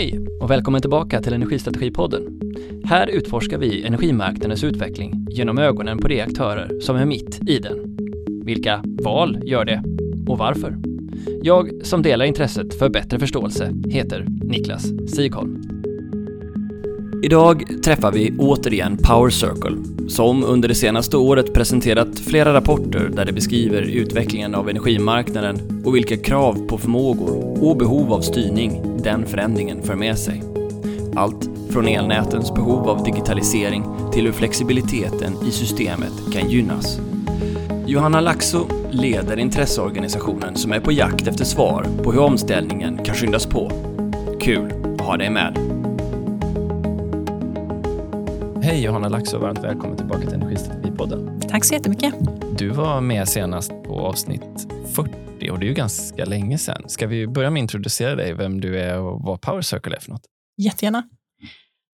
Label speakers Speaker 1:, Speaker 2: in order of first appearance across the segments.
Speaker 1: Hej och välkommen tillbaka till Energistrategipodden. Här utforskar vi energimarknadens utveckling genom ögonen på de aktörer som är mitt i den. Vilka val gör det och varför? Jag som delar intresset för bättre förståelse heter Niklas Sigholm. Idag träffar vi återigen Power Circle som under det senaste året presenterat flera rapporter där det beskriver utvecklingen av energimarknaden och vilka krav på förmågor och behov av styrning den förändringen för med sig. Allt från elnätens behov av digitalisering till hur flexibiliteten i systemet kan gynnas. Johanna Laxo leder intresseorganisationen som är på jakt efter svar på hur omställningen kan skyndas på. Kul att ha dig med! Hej Johanna Laxo, varmt välkommen tillbaka till Energistrategipodden.
Speaker 2: Tack så jättemycket.
Speaker 1: Du var med senast på avsnitt 40 och det är ju ganska länge sedan. Ska vi börja med att introducera dig, vem du är och vad Power Circle är för något?
Speaker 2: Jättegärna.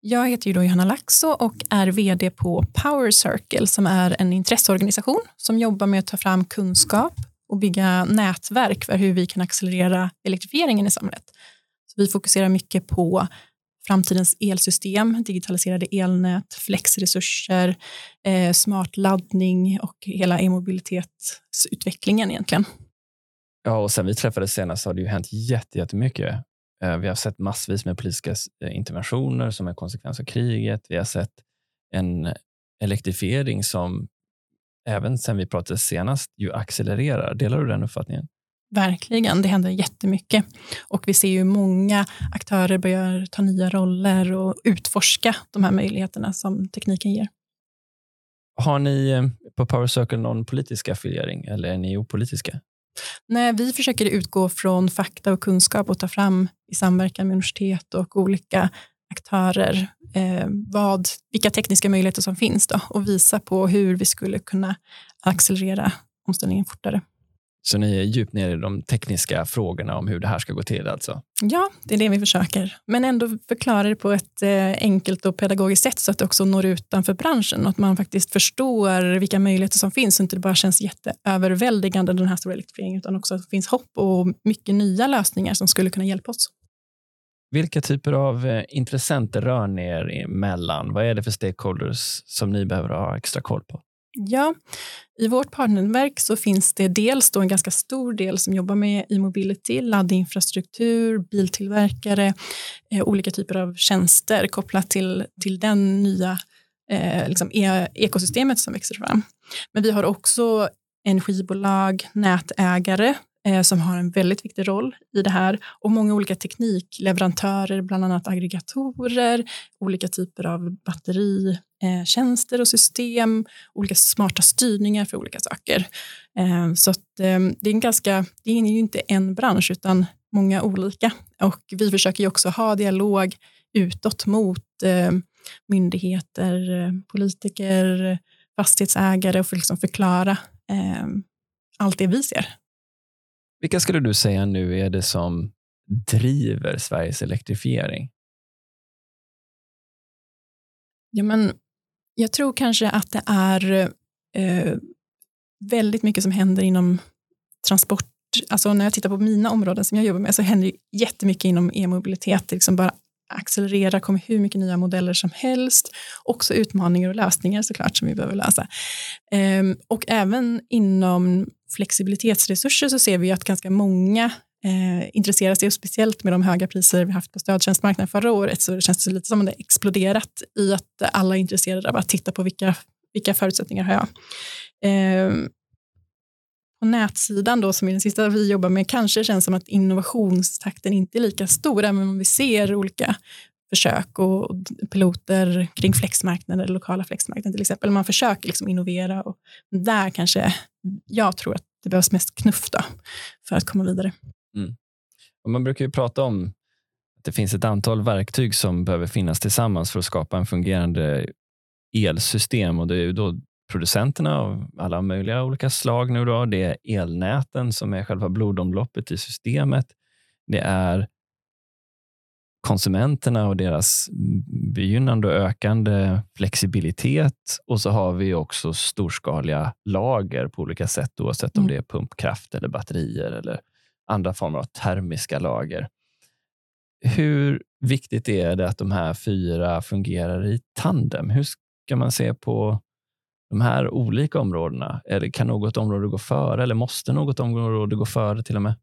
Speaker 2: Jag heter ju då Johanna Laxo och är vd på Power Circle som är en intresseorganisation som jobbar med att ta fram kunskap och bygga nätverk för hur vi kan accelerera elektrifieringen i samhället. Så vi fokuserar mycket på framtidens elsystem, digitaliserade elnät, flexresurser, eh, smart laddning och hela e-mobilitetsutvecklingen egentligen.
Speaker 1: Ja, och sen vi träffades senast har det ju hänt jättemycket. Eh, vi har sett massvis med politiska eh, interventioner som en konsekvens av kriget. Vi har sett en elektrifiering som även sen vi pratade senast ju accelererar. Delar du den uppfattningen?
Speaker 2: Verkligen, det händer jättemycket. Och vi ser ju många aktörer börjar ta nya roller och utforska de här möjligheterna som tekniken ger.
Speaker 1: Har ni eh, på Power Circle någon politisk affiliering eller är ni opolitiska?
Speaker 2: Nej, vi försöker utgå från fakta och kunskap och ta fram i samverkan med universitet och olika aktörer eh, vad, vilka tekniska möjligheter som finns då, och visa på hur vi skulle kunna accelerera omställningen fortare.
Speaker 1: Så ni är djupt ner i de tekniska frågorna om hur det här ska gå till alltså?
Speaker 2: Ja, det är det vi försöker. Men ändå förklara det på ett eh, enkelt och pedagogiskt sätt så att det också når utanför branschen och att man faktiskt förstår vilka möjligheter som finns det inte bara känns jätteöverväldigande den här stora elektrifieringen utan också att det finns hopp och mycket nya lösningar som skulle kunna hjälpa oss.
Speaker 1: Vilka typer av eh, intressenter rör ni er emellan? Vad är det för stakeholders som ni behöver ha extra koll på?
Speaker 2: Ja, i vårt partnerverk så finns det dels då en ganska stor del som jobbar med e-mobility, laddinfrastruktur, biltillverkare, eh, olika typer av tjänster kopplat till, till den nya eh, liksom e ekosystemet som växer fram. Men vi har också energibolag, nätägare Eh, som har en väldigt viktig roll i det här och många olika teknikleverantörer, bland annat aggregatorer, olika typer av batteritjänster och system, olika smarta styrningar för olika saker. Eh, så att, eh, det är en ganska, det är ju inte en bransch utan många olika och vi försöker ju också ha dialog utåt mot myndigheter, politiker, fastighetsägare och för liksom förklara allt det vi ser.
Speaker 1: Vilka skulle du säga nu är det som driver Sveriges elektrifiering?
Speaker 2: Ja, men jag tror kanske att det är eh, väldigt mycket som händer inom transport. Alltså när jag tittar på mina områden som jag jobbar med så händer det jättemycket inom e-mobilitet. Liksom bara accelerera, kommer hur mycket nya modeller som helst. Också utmaningar och lösningar såklart som vi behöver lösa. Ehm, och även inom flexibilitetsresurser så ser vi att ganska många eh, intresserar sig, och speciellt med de höga priser vi haft på stödtjänstmarknaden förra året, så det känns det lite som att det exploderat i att alla är intresserade av att titta på vilka, vilka förutsättningar har jag. Eh, på nätsidan då, som är den sista vi jobbar med, kanske känns som att innovationstakten inte är lika stor, även om vi ser olika försök och piloter kring flexmarknader, lokala flexmarknader till exempel. Man försöker liksom innovera och där kanske jag tror att det behövs mest knuff då, för att komma vidare. Mm.
Speaker 1: Och man brukar ju prata om att det finns ett antal verktyg som behöver finnas tillsammans för att skapa en fungerande elsystem och det är då producenterna av alla möjliga olika slag nu då. Det är elnäten som är själva blodomloppet i systemet. Det är konsumenterna och deras begynnande och ökande flexibilitet. Och så har vi också storskaliga lager på olika sätt, oavsett om mm. det är pumpkraft eller batterier eller andra former av termiska lager. hur viktigt är det att de här fyra fungerar i tandem? Hur ska man se på de här olika områdena? Eller kan något område gå före eller måste något område gå före till och med?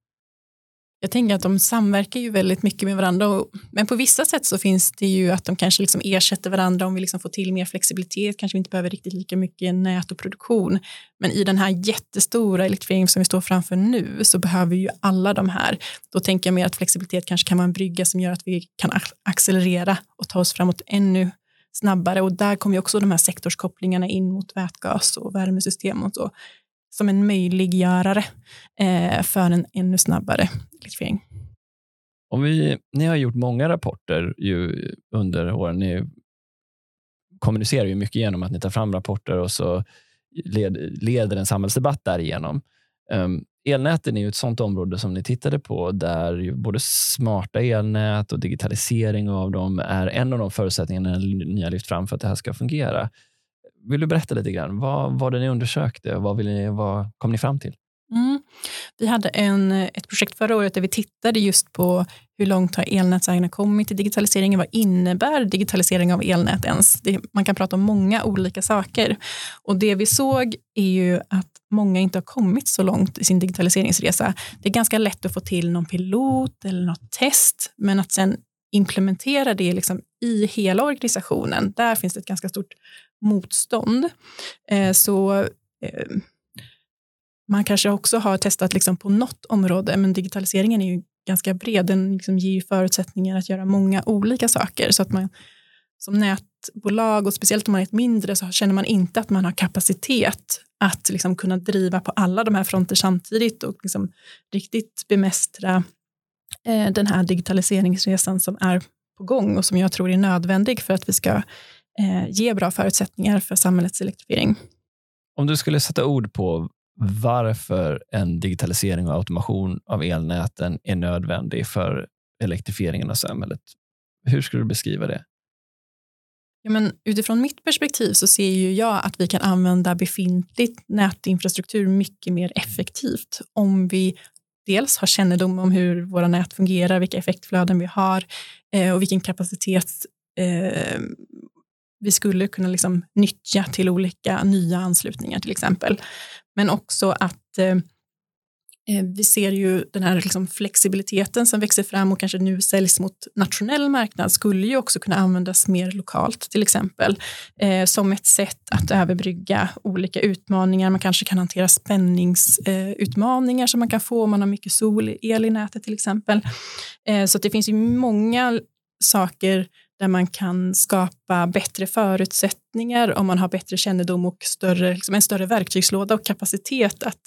Speaker 2: Jag tänker att de samverkar ju väldigt mycket med varandra. Och, men på vissa sätt så finns det ju att de kanske liksom ersätter varandra om vi liksom får till mer flexibilitet. Kanske vi inte behöver riktigt lika mycket nät och produktion. Men i den här jättestora elektrifieringen som vi står framför nu så behöver ju alla de här. Då tänker jag mer att flexibilitet kanske kan vara en brygga som gör att vi kan accelerera och ta oss framåt ännu snabbare. Och där kommer också de här sektorskopplingarna in mot vätgas och värmesystem och så som en möjliggörare eh, för en ännu snabbare elektrifiering.
Speaker 1: Om vi, ni har gjort många rapporter ju under åren. Ni kommunicerar ju mycket genom att ni tar fram rapporter och så led, leder en samhällsdebatt därigenom. Um, elnäten är ju ett sådant område som ni tittade på där både smarta elnät och digitalisering av dem är en av de förutsättningarna ni har lyft fram för att det här ska fungera. Vill du berätta lite grann? Vad var det ni undersökte? Vad, vill ni, vad kom ni fram till?
Speaker 2: Mm. Vi hade en, eh, ett projekt förra året där vi tittade just på hur långt har elnätsägarna kommit i digitaliseringen? Vad innebär digitalisering av elnät ens? Det, man kan prata om många olika saker. Och Det vi såg är ju att många inte har kommit så långt i sin digitaliseringsresa. Det är ganska lätt att få till någon pilot eller något test, men att sen implementera det liksom i hela organisationen, där finns det ett ganska stort motstånd. Eh, så eh, man kanske också har testat liksom på något område, men digitaliseringen är ju ganska bred. Den liksom ger förutsättningar att göra många olika saker. Så att man som nätbolag, och speciellt om man är ett mindre, så känner man inte att man har kapacitet att liksom kunna driva på alla de här fronter samtidigt och liksom riktigt bemästra eh, den här digitaliseringsresan som är på gång och som jag tror är nödvändig för att vi ska eh, ge bra förutsättningar för samhällets elektrifiering.
Speaker 1: Om du skulle sätta ord på varför en digitalisering och automation av elnäten är nödvändig för elektrifieringen av samhället, hur skulle du beskriva det?
Speaker 2: Ja, men utifrån mitt perspektiv så ser ju jag att vi kan använda befintlig nätinfrastruktur mycket mer effektivt om vi dels har kännedom om hur våra nät fungerar, vilka effektflöden vi har eh, och vilken kapacitet eh, vi skulle kunna liksom nyttja till olika nya anslutningar till exempel. Men också att eh, eh, vi ser ju den här liksom flexibiliteten som växer fram och kanske nu säljs mot nationell marknad skulle ju också kunna användas mer lokalt till exempel eh, som ett sätt att överbrygga olika utmaningar. Man kanske kan hantera spänningsutmaningar eh, som man kan få om man har mycket solel i nätet till exempel. Eh, så det finns ju många saker där man kan skapa bättre förutsättningar om man har bättre kännedom och större, liksom en större verktygslåda och kapacitet att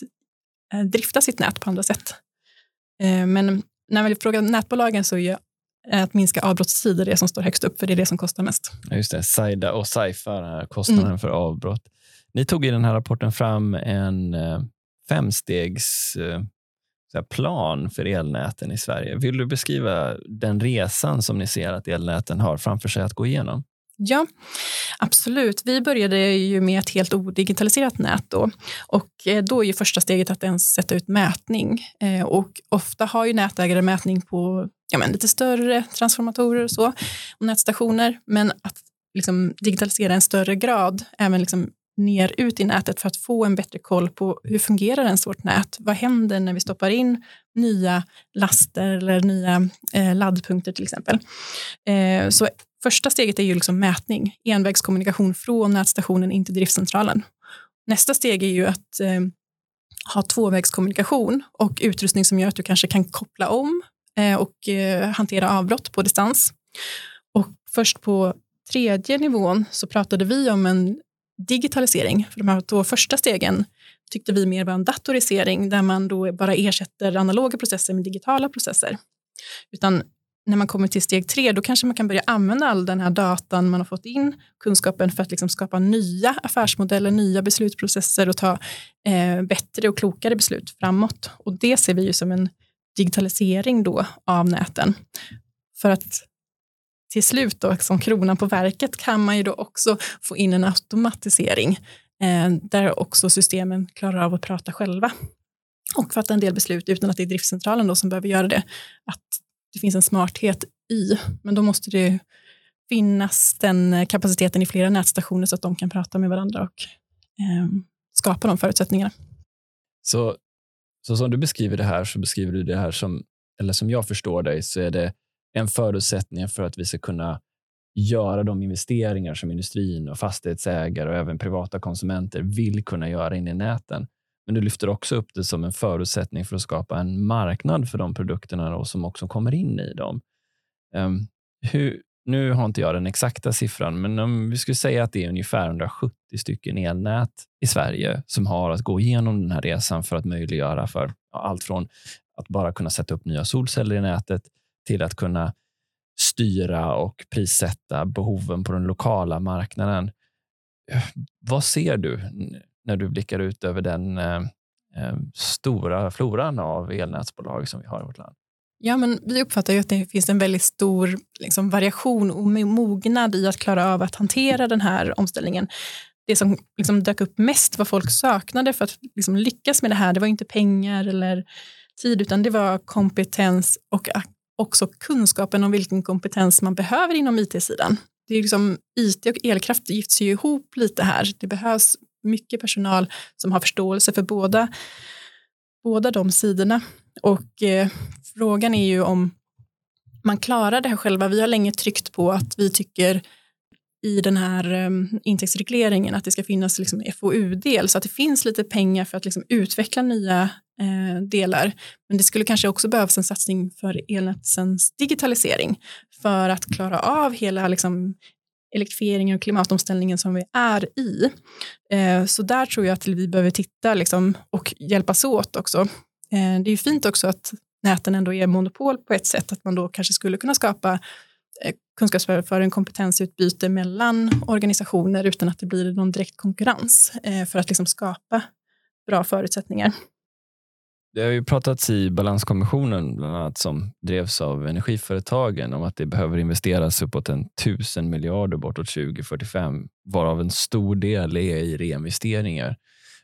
Speaker 2: eh, drifta sitt nät på andra sätt. Eh, men när vi frågar nätbolagen så är att minska avbrottstider det som står högst upp, för det är det som kostar mest.
Speaker 1: Just det, Saida och Saifa, kostnaden mm. för avbrott. Ni tog i den här rapporten fram en eh, femstegs plan för elnäten i Sverige. Vill du beskriva den resan som ni ser att elnäten har framför sig att gå igenom?
Speaker 2: Ja, absolut. Vi började ju med ett helt odigitaliserat nät då. Och eh, då är ju första steget att ens sätta ut mätning. Eh, och ofta har ju nätägare mätning på ja, men lite större transformatorer och så, och nätstationer. Men att liksom digitalisera en större grad, även liksom ner ut i nätet för att få en bättre koll på hur fungerar ens vårt nät? Vad händer när vi stoppar in nya laster eller nya eh, laddpunkter till exempel? Eh, så första steget är ju liksom mätning, envägskommunikation från nätstationen in till driftcentralen. Nästa steg är ju att eh, ha tvåvägskommunikation och utrustning som gör att du kanske kan koppla om eh, och eh, hantera avbrott på distans. Och först på tredje nivån så pratade vi om en digitalisering. För de här två första stegen tyckte vi mer var en datorisering där man då bara ersätter analoga processer med digitala processer. Utan när man kommer till steg tre, då kanske man kan börja använda all den här datan man har fått in, kunskapen för att liksom skapa nya affärsmodeller, nya beslutsprocesser och ta eh, bättre och klokare beslut framåt. Och det ser vi ju som en digitalisering då av näten. För att till slut då, som kronan på verket kan man ju då också få in en automatisering eh, där också systemen klarar av att prata själva och fatta en del beslut utan att det är driftcentralen då som behöver göra det. Att det finns en smarthet i, men då måste det finnas den kapaciteten i flera nätstationer så att de kan prata med varandra och eh, skapa de förutsättningarna.
Speaker 1: Så, så som du beskriver det här, så beskriver du det här som, eller som jag förstår dig, så är det en förutsättning för att vi ska kunna göra de investeringar som industrin och fastighetsägare och även privata konsumenter vill kunna göra in i näten. Men du lyfter också upp det som en förutsättning för att skapa en marknad för de produkterna då, som också kommer in i dem. Um, hur, nu har inte jag den exakta siffran, men om vi skulle säga att det är ungefär 170 stycken elnät i Sverige som har att gå igenom den här resan för att möjliggöra för allt från att bara kunna sätta upp nya solceller i nätet till att kunna styra och prissätta behoven på den lokala marknaden. Eh, vad ser du när du blickar ut över den eh, eh, stora floran av elnätsbolag som vi har i vårt land?
Speaker 2: Ja, men vi uppfattar ju att det finns en väldigt stor liksom, variation och mognad i att klara av att hantera den här omställningen. Det som liksom, dök upp mest, vad folk saknade för att liksom, lyckas med det här, det var inte pengar eller tid, utan det var kompetens och också kunskapen om vilken kompetens man behöver inom IT-sidan. Det är liksom, IT och elkraft gifts ju ihop lite här. Det behövs mycket personal som har förståelse för båda, båda de sidorna. Och eh, frågan är ju om man klarar det här själva. Vi har länge tryckt på att vi tycker i den här um, intäktsregleringen att det ska finnas liksom FoU-del så att det finns lite pengar för att liksom utveckla nya Eh, delar. Men det skulle kanske också behövas en satsning för elnätens digitalisering för att klara av hela liksom, elektrifieringen och klimatomställningen som vi är i. Eh, så där tror jag att vi behöver titta liksom, och hjälpas åt också. Eh, det är fint också att näten ändå är monopol på ett sätt, att man då kanske skulle kunna skapa eh, kunskapsöverföring, kompetensutbyte mellan organisationer utan att det blir någon direkt konkurrens eh, för att liksom skapa bra förutsättningar.
Speaker 1: Det har ju pratats i balanskommissionen, bland annat som drevs av energiföretagen, om att det behöver investeras uppåt en tusen miljarder bortåt 2045, varav en stor del är i reinvesteringar.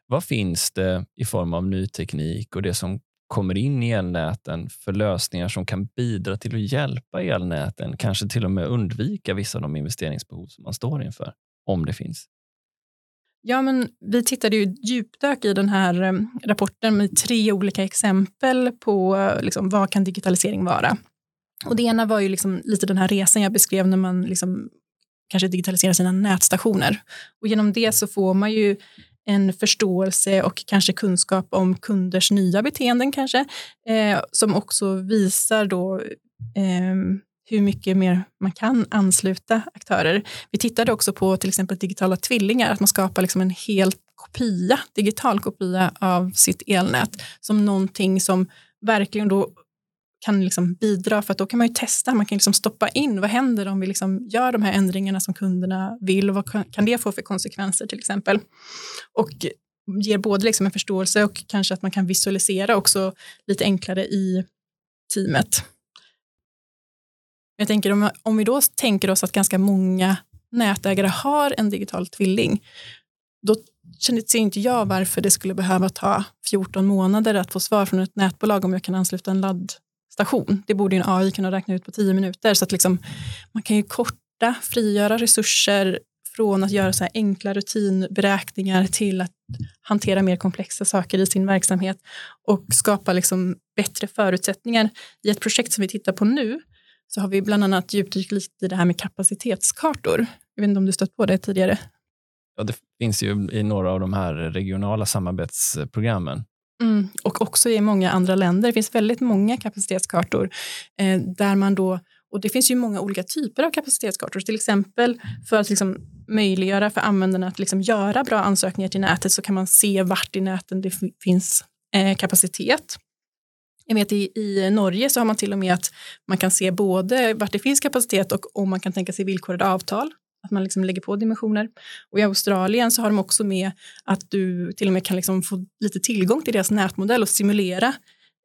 Speaker 1: Vad finns det i form av ny teknik och det som kommer in i elnäten för lösningar som kan bidra till att hjälpa elnäten, kanske till och med undvika vissa av de investeringsbehov som man står inför, om det finns?
Speaker 2: Ja, men vi tittade ju djupdök i den här eh, rapporten med tre olika exempel på eh, liksom, vad kan digitalisering vara. Och det ena var ju liksom lite den här resan jag beskrev när man liksom kanske digitaliserar sina nätstationer. Och genom det så får man ju en förståelse och kanske kunskap om kunders nya beteenden kanske, eh, som också visar då eh, hur mycket mer man kan ansluta aktörer. Vi tittade också på till exempel digitala tvillingar, att man skapar liksom en hel kopia, digital kopia av sitt elnät som någonting som verkligen då kan liksom bidra för att då kan man ju testa, man kan liksom stoppa in vad händer om vi liksom gör de här ändringarna som kunderna vill och vad kan det få för konsekvenser till exempel. Och ger både liksom en förståelse och kanske att man kan visualisera också lite enklare i teamet. Jag tänker om, om vi då tänker oss att ganska många nätägare har en digital tvilling, då känner inte jag varför det skulle behöva ta 14 månader att få svar från ett nätbolag om jag kan ansluta en laddstation. Det borde en AI kunna räkna ut på 10 minuter. Så att liksom, man kan ju korta, frigöra resurser från att göra så här enkla rutinberäkningar till att hantera mer komplexa saker i sin verksamhet och skapa liksom bättre förutsättningar. I ett projekt som vi tittar på nu så har vi bland annat djupdykt lite i det här med kapacitetskartor. Jag vet inte om du stött på det tidigare?
Speaker 1: Ja, det finns ju i några av de här regionala samarbetsprogrammen.
Speaker 2: Mm, och också i många andra länder. Det finns väldigt många kapacitetskartor eh, där man då och det finns ju många olika typer av kapacitetskartor. Till exempel för att liksom möjliggöra för användarna att liksom göra bra ansökningar till nätet så kan man se vart i näten det finns eh, kapacitet. Jag vet i, i Norge så har man till och med att man kan se både vart det finns kapacitet och om man kan tänka sig villkorade avtal. Att man liksom lägger på dimensioner. Och i Australien så har de också med att du till och med kan liksom få lite tillgång till deras nätmodell och simulera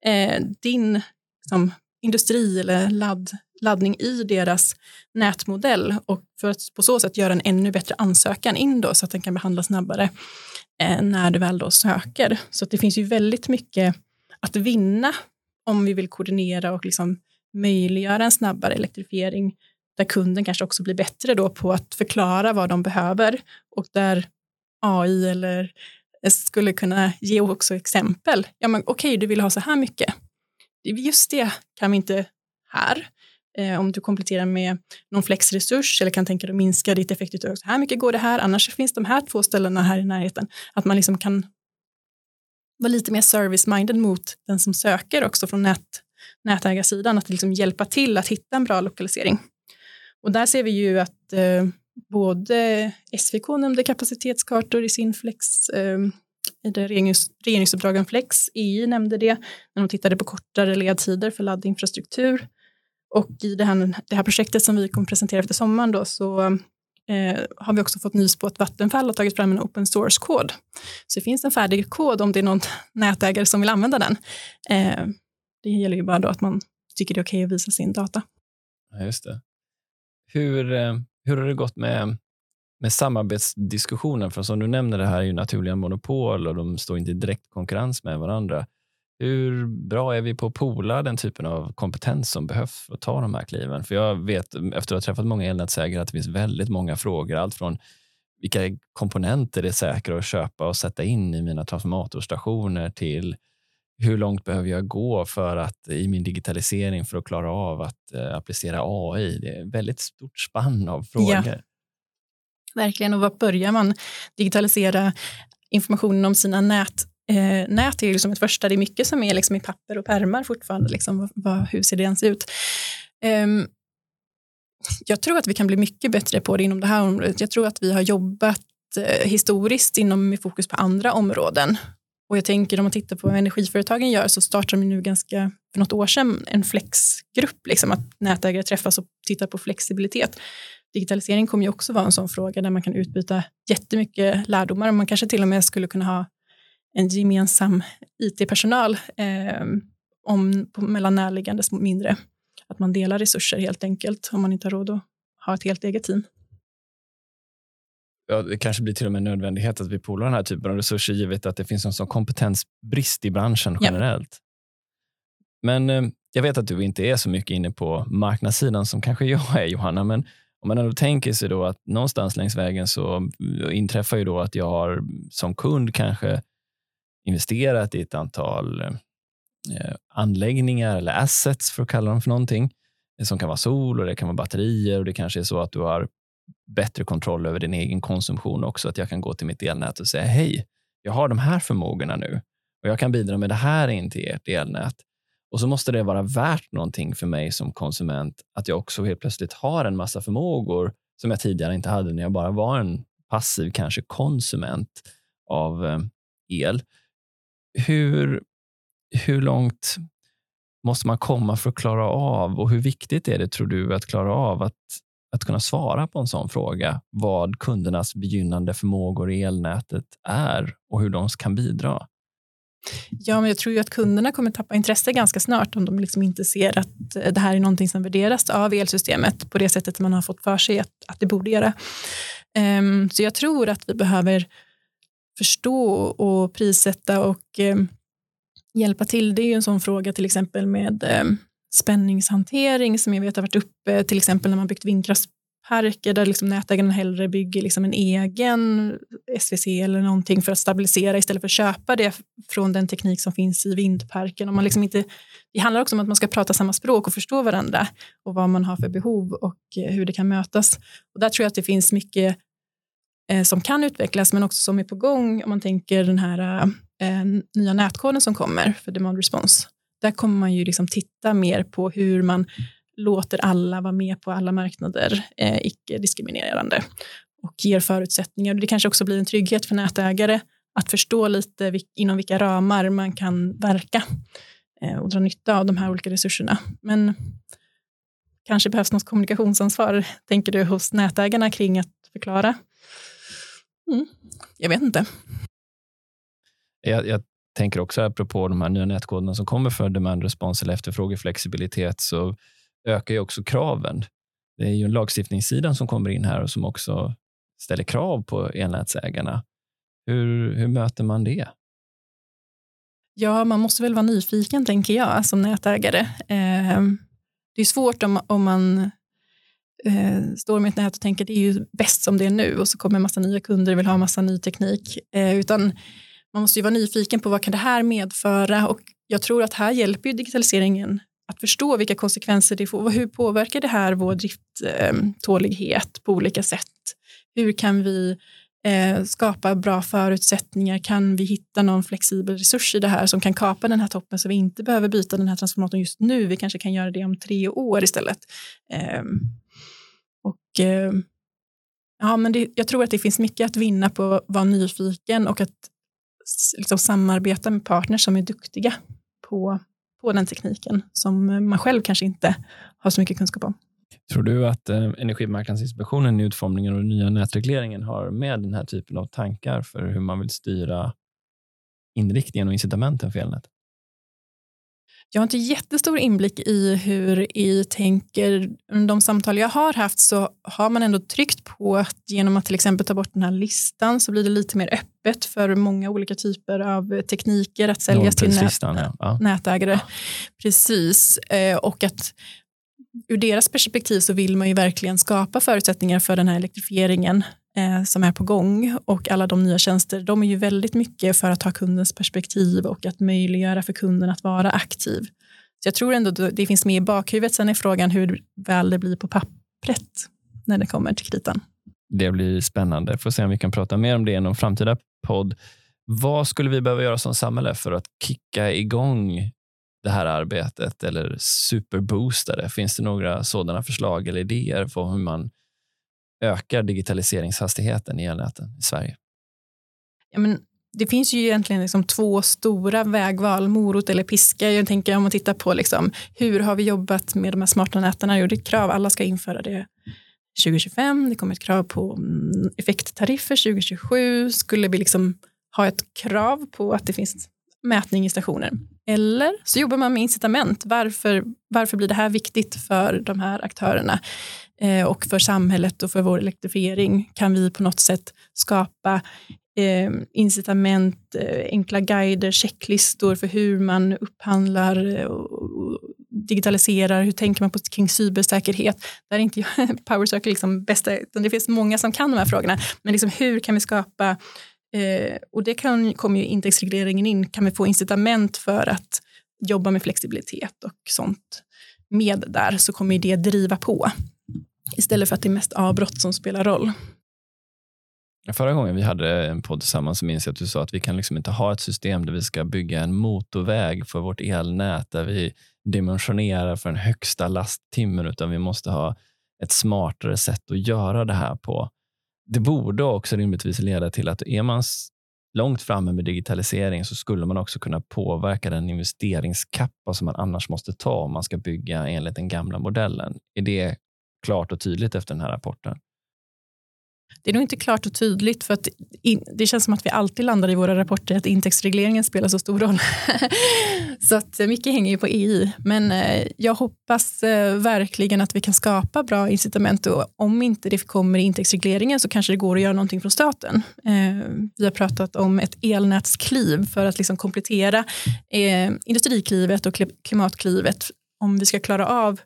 Speaker 2: eh, din liksom, industri eller ladd, laddning i deras nätmodell och för att på så sätt göra en ännu bättre ansökan in då så att den kan behandlas snabbare eh, när du väl då söker. Så det finns ju väldigt mycket att vinna om vi vill koordinera och liksom möjliggöra en snabbare elektrifiering där kunden kanske också blir bättre då på att förklara vad de behöver och där AI eller skulle kunna ge också exempel. Ja, men okej, okay, du vill ha så här mycket. Just det kan vi inte här. Eh, om du kompletterar med någon flexresurs eller kan tänka dig att minska ditt effektuttag. Så här mycket går det här, annars finns de här två ställena här i närheten. Att man liksom kan vara lite mer service-minded mot den som söker också från nät, nätägarsidan, att liksom hjälpa till att hitta en bra lokalisering. Och där ser vi ju att eh, både SVK nämnde kapacitetskartor i sin flex, eh, i det regerings, regeringsuppdragen Flex, EI nämnde det när de tittade på kortare ledtider för laddinfrastruktur. Och i det här, det här projektet som vi kommer presentera efter sommaren då, så eh, har vi också fått nys på att Vattenfall har tagit fram en open source-kod. Så det finns en färdig kod om det är någon nätägare som vill använda den. Eh, det gäller ju bara då att man tycker det är okej okay att visa sin data.
Speaker 1: Ja, just det. Hur, eh, hur har det gått med, med samarbetsdiskussionen? För som du nämner, det här är ju naturliga monopol och de står inte i direkt konkurrens med varandra. Hur bra är vi på att pola den typen av kompetens som behövs för att ta de här kliven? För jag vet efter att ha träffat många elnätsägare att det finns väldigt många frågor. Allt från vilka komponenter är säkra att köpa och sätta in i mina transformatorstationer till hur långt behöver jag gå för att i min digitalisering för att klara av att uh, applicera AI? Det är ett väldigt stort spann av frågor. Ja.
Speaker 2: Verkligen, och var börjar man digitalisera informationen om sina nät Eh, nät är ju liksom ett första, det är mycket som är liksom i papper och pärmar fortfarande. Liksom, vad, hur ser det ens ut? Eh, jag tror att vi kan bli mycket bättre på det inom det här området. Jag tror att vi har jobbat eh, historiskt inom med fokus på andra områden. Och jag tänker om man tittar på vad energiföretagen gör så startar de nu ganska, för något år sedan, en flexgrupp, liksom att nätägare träffas och tittar på flexibilitet. Digitalisering kommer ju också vara en sån fråga där man kan utbyta jättemycket lärdomar och man kanske till och med skulle kunna ha en gemensam IT-personal eh, om, på, mellan närliggande mindre. Att man delar resurser helt enkelt om man inte har råd att ha ett helt eget team.
Speaker 1: Ja, det kanske blir till och med nödvändighet att vi polar den här typen av resurser givet att det finns en sån kompetensbrist i branschen generellt. Ja. Men eh, jag vet att du inte är så mycket inne på marknadssidan som kanske jag är Johanna, men om man ändå tänker sig då att någonstans längs vägen så inträffar ju då att jag har som kund kanske investerat i ett antal eh, anläggningar eller assets för att kalla dem för någonting eh, som kan vara sol och det kan vara batterier och det kanske är så att du har bättre kontroll över din egen konsumtion också. Att jag kan gå till mitt elnät och säga hej, jag har de här förmågorna nu och jag kan bidra med det här in till ert elnät. Och så måste det vara värt någonting för mig som konsument att jag också helt plötsligt har en massa förmågor som jag tidigare inte hade när jag bara var en passiv, kanske konsument av eh, el hur, hur långt måste man komma för att klara av och hur viktigt är det, tror du, att klara av att, att kunna svara på en sån fråga? Vad kundernas begynnande förmågor i elnätet är och hur de kan bidra?
Speaker 2: Ja, men jag tror ju att kunderna kommer tappa intresse ganska snart om de liksom inte ser att eh, det här är någonting som värderas av elsystemet på det sättet man har fått för sig att, att det borde göra. Um, så jag tror att vi behöver förstå och prissätta och eh, hjälpa till. Det är ju en sån fråga till exempel med eh, spänningshantering som jag vet har varit uppe till exempel när man byggt vindkraftsparker där liksom nätägarna hellre bygger liksom en egen SVC eller någonting för att stabilisera istället för att köpa det från den teknik som finns i vindparken. Och man liksom inte, det handlar också om att man ska prata samma språk och förstå varandra och vad man har för behov och eh, hur det kan mötas. Och där tror jag att det finns mycket Eh, som kan utvecklas men också som är på gång om man tänker den här eh, eh, nya nätkoden som kommer för demand response. Där kommer man ju liksom titta mer på hur man låter alla vara med på alla marknader, eh, icke-diskriminerande och ger förutsättningar. Det kanske också blir en trygghet för nätägare att förstå lite vil inom vilka ramar man kan verka eh, och dra nytta av de här olika resurserna. Men kanske behövs något kommunikationsansvar, tänker du, hos nätägarna kring att förklara Mm. Jag vet inte.
Speaker 1: Jag, jag tänker också apropå de här nya nätkoderna som kommer för demand response eller efterfrågeflexibilitet så ökar ju också kraven. Det är ju lagstiftningssidan som kommer in här och som också ställer krav på elnätsägarna. Hur, hur möter man det?
Speaker 2: Ja, man måste väl vara nyfiken, tänker jag, som nätägare. Eh, det är svårt om, om man eh, står med ett nät och tänker det är ju bäst som det är nu och så kommer en massa nya kunder och vill ha massa ny teknik. Eh, utan man måste ju vara nyfiken på vad kan det här medföra och jag tror att här hjälper ju digitaliseringen att förstå vilka konsekvenser det får. Hur påverkar det här vår drifttålighet eh, på olika sätt? Hur kan vi eh, skapa bra förutsättningar? Kan vi hitta någon flexibel resurs i det här som kan kapa den här toppen så vi inte behöver byta den här transformatorn just nu? Vi kanske kan göra det om tre år istället. Ehm, och eh, ja, men det, jag tror att det finns mycket att vinna på att vara nyfiken och att liksom samarbeta med partners som är duktiga på, på den tekniken som eh, man själv kanske inte har så mycket kunskap om.
Speaker 1: Tror du att eh, Energimarknadsinspektionen i utformningen av den nya nätregleringen har med den här typen av tankar för hur man vill styra inriktningen och incitamenten för elnät?
Speaker 2: Jag har inte jättestor inblick i hur EI tänker. De samtal jag har haft så har man ändå tryckt på att genom att till exempel ta bort den här listan så blir det lite mer öppet för många olika typer av tekniker att säljas till nät, ja. nätägare. Ja. Precis, eh, och att ur deras perspektiv så vill man ju verkligen skapa förutsättningar för den här elektrifieringen Eh, som är på gång och alla de nya tjänster, de är ju väldigt mycket för att ha kundens perspektiv och att möjliggöra för kunden att vara aktiv. Så jag tror ändå det finns med i bakhuvudet. Sen är frågan hur väl det blir på pappret när det kommer till kritan.
Speaker 1: Det blir spännande. Får se om vi kan prata mer om det i någon framtida podd. Vad skulle vi behöva göra som samhälle för att kicka igång det här arbetet eller superboosta det? Finns det några sådana förslag eller idéer på hur man ökar digitaliseringshastigheten i elnäten i Sverige?
Speaker 2: Ja, men det finns ju egentligen liksom två stora vägval, morot eller piska. Jag tänker om man tittar på liksom, hur har vi jobbat med de här smarta näten? Jo, det är ett krav, alla ska införa det 2025. Det kommer ett krav på mm, effekttariffer 2027. Skulle vi liksom ha ett krav på att det finns mätning i stationer? Eller så jobbar man med incitament. Varför, varför blir det här viktigt för de här aktörerna? Eh, och för samhället och för vår elektrifiering kan vi på något sätt skapa eh, incitament, eh, enkla guider, checklistor för hur man upphandlar eh, och digitaliserar. Hur tänker man på, kring cybersäkerhet? Där är inte jag PowerCircle liksom bästa, utan det finns många som kan de här frågorna. Men liksom hur kan vi skapa, eh, och det kan, kommer ju indexregleringen in, kan vi få incitament för att jobba med flexibilitet och sånt med där så kommer det driva på istället för att det är mest avbrott som spelar roll.
Speaker 1: Förra gången vi hade en podd tillsammans så minns jag att du sa att vi kan liksom inte ha ett system där vi ska bygga en motorväg för vårt elnät där vi dimensionerar för den högsta lasttimmen utan vi måste ha ett smartare sätt att göra det här på. Det borde också rimligtvis leda till att är man långt framme med digitalisering så skulle man också kunna påverka den investeringskappa som man annars måste ta om man ska bygga enligt den gamla modellen. Är det klart och tydligt efter den här rapporten?
Speaker 2: Det är nog inte klart och tydligt för att in, det känns som att vi alltid landar i våra rapporter att intäktsregleringen spelar så stor roll. så att eh, mycket hänger ju på EI. Men eh, jag hoppas eh, verkligen att vi kan skapa bra incitament och om inte det kommer i intäktsregleringen så kanske det går att göra någonting från staten. vi har pratat om ett elnätskliv för att liksom komplettera industriklivet och klimatklivet om vi ska klara av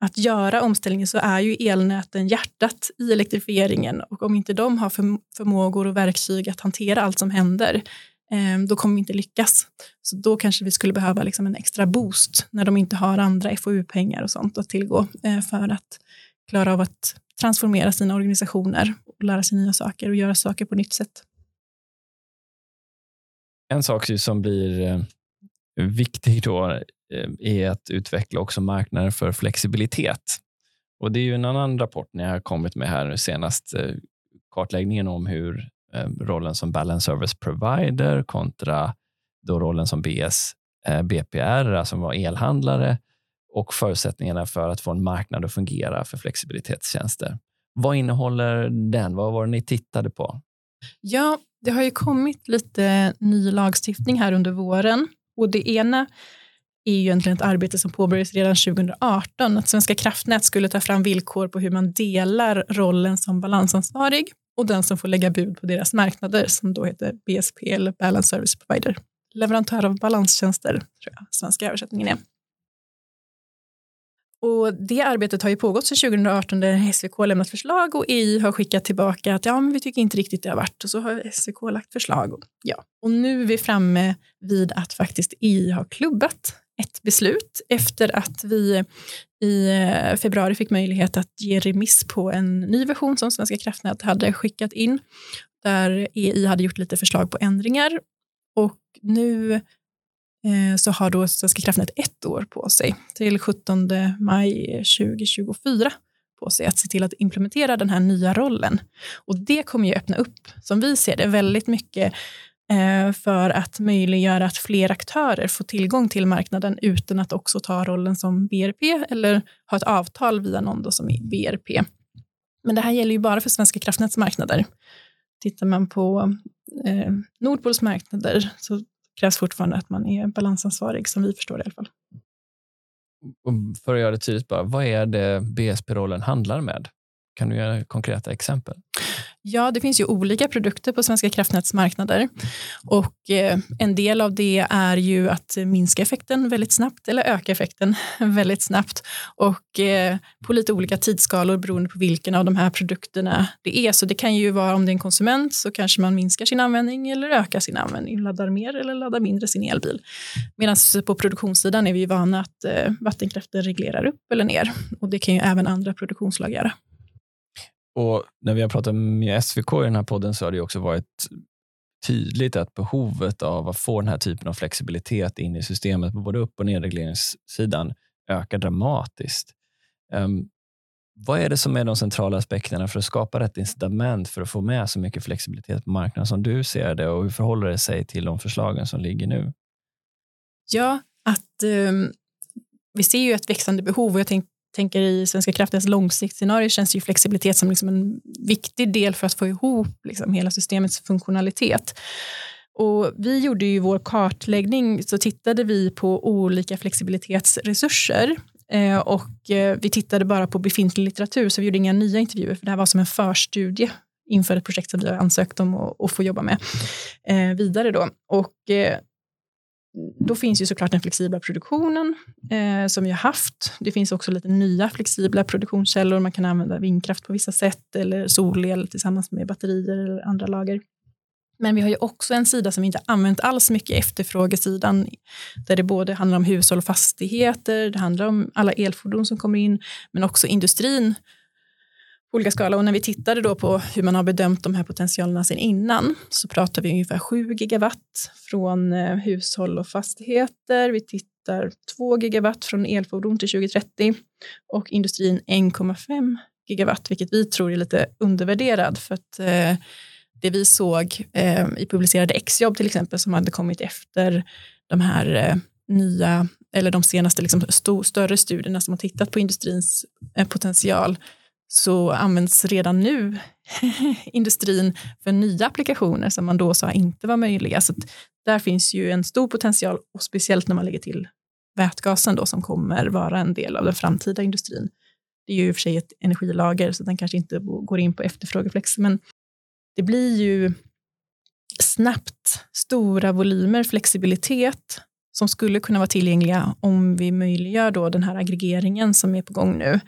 Speaker 2: att göra omställningen så är ju elnäten hjärtat i elektrifieringen och om inte de har förmågor och verktyg att hantera allt som händer eh, då kommer vi inte lyckas. Så då kanske vi skulle behöva liksom en extra boost när de inte har andra FoU-pengar och sånt att tillgå eh, för att klara av att transformera sina organisationer och lära sig nya saker och göra saker på nytt sätt.
Speaker 1: En sak som blir eh, viktig då eh, är att utveckla också marknader för flexibilitet. Och Det är ju en annan rapport ni har kommit med här nu senast, eh, kartläggningen om hur eh, rollen som balance service provider kontra då rollen som BS, BPR, alltså var elhandlare och förutsättningarna för att få en marknad att fungera för flexibilitetstjänster. Vad innehåller den? Vad var det ni tittade på?
Speaker 2: Ja, det har ju kommit lite ny lagstiftning här under våren och det ena är ju egentligen ett arbete som påbörjades redan 2018. Att Svenska kraftnät skulle ta fram villkor på hur man delar rollen som balansansvarig och den som får lägga bud på deras marknader som då heter BSP eller Balance Service Provider. Leverantör av balanstjänster, tror jag svenska översättningen är. Och det arbetet har ju pågått sedan 2018 där SVK har lämnat förslag och EI har skickat tillbaka att ja, men vi tycker inte riktigt det har varit och så har SVK lagt förslag. Och, ja. och nu är vi framme vid att faktiskt EI har klubbat ett beslut efter att vi i eh, februari fick möjlighet att ge remiss på en ny version som Svenska kraftnät hade skickat in, där EI hade gjort lite förslag på ändringar. Och nu Eh, så har då Svenska kraftnät ett år på sig, till 17 maj 2024, på sig att se till att implementera den här nya rollen. Och det kommer ju öppna upp, som vi ser det, väldigt mycket eh, för att möjliggöra att fler aktörer får tillgång till marknaden utan att också ta rollen som BRP eller ha ett avtal via någon då som är BRP. Men det här gäller ju bara för Svenska kraftnäts marknader. Tittar man på eh, Nordpols marknader så krävs fortfarande att man är balansansvarig, som vi förstår det i alla fall.
Speaker 1: Mm, för att göra det tydligt, bara, vad är det BSP-rollen handlar med? Kan du ge konkreta exempel?
Speaker 2: Ja, det finns ju olika produkter på Svenska kraftnäts marknader och eh, en del av det är ju att minska effekten väldigt snabbt eller öka effekten väldigt snabbt och eh, på lite olika tidsskalor beroende på vilken av de här produkterna det är. Så det kan ju vara om det är en konsument så kanske man minskar sin användning eller ökar sin användning, laddar mer eller laddar mindre sin elbil. Medan på produktionssidan är vi vana att eh, vattenkraften reglerar upp eller ner och det kan ju även andra produktionsslag göra.
Speaker 1: Och när vi har pratat med SVK i den här podden så har det också varit tydligt att behovet av att få den här typen av flexibilitet in i systemet på både upp och nedregleringssidan ökar dramatiskt. Um, vad är det som är de centrala aspekterna för att skapa rätt incitament för att få med så mycket flexibilitet på marknaden som du ser det och hur förhåller det sig till de förslagen som ligger nu?
Speaker 2: Ja, att um, vi ser ju ett växande behov och jag tänkte tänker i Svenska kraftnäts långsiktsscenario känns ju flexibilitet som liksom en viktig del för att få ihop liksom hela systemets funktionalitet. Och vi gjorde ju vår kartläggning så tittade vi på olika flexibilitetsresurser eh, och eh, vi tittade bara på befintlig litteratur så vi gjorde inga nya intervjuer för det här var som en förstudie inför ett projekt som vi har ansökt om att få jobba med eh, vidare. Då. Och eh, då finns ju såklart den flexibla produktionen eh, som vi har haft. Det finns också lite nya flexibla produktionskällor. Man kan använda vindkraft på vissa sätt eller solel tillsammans med batterier eller andra lager. Men vi har ju också en sida som vi inte använt alls mycket, efterfrågesidan, där det både handlar om hushåll och fastigheter, det handlar om alla elfordon som kommer in, men också industrin på olika skala. Och när vi tittade då på hur man har bedömt de här potentialerna sen innan så pratar vi ungefär 7 gigawatt från eh, hushåll och fastigheter. Vi tittar 2 gigawatt från elfordon till 2030 och industrin 1,5 gigawatt, vilket vi tror är lite undervärderad för att eh, det vi såg eh, i publicerade exjobb till exempel som hade kommit efter de här eh, nya eller de senaste liksom, st större studierna som har tittat på industrins eh, potential så används redan nu industrin för nya applikationer som man då sa inte var möjliga. Så där finns ju en stor potential, och speciellt när man lägger till vätgasen då, som kommer vara en del av den framtida industrin. Det är ju i och för sig ett energilager, så den kanske inte går in på efterfrågeflex, men det blir ju snabbt stora volymer flexibilitet som skulle kunna vara tillgängliga om vi möjliggör då den här aggregeringen som är på gång nu.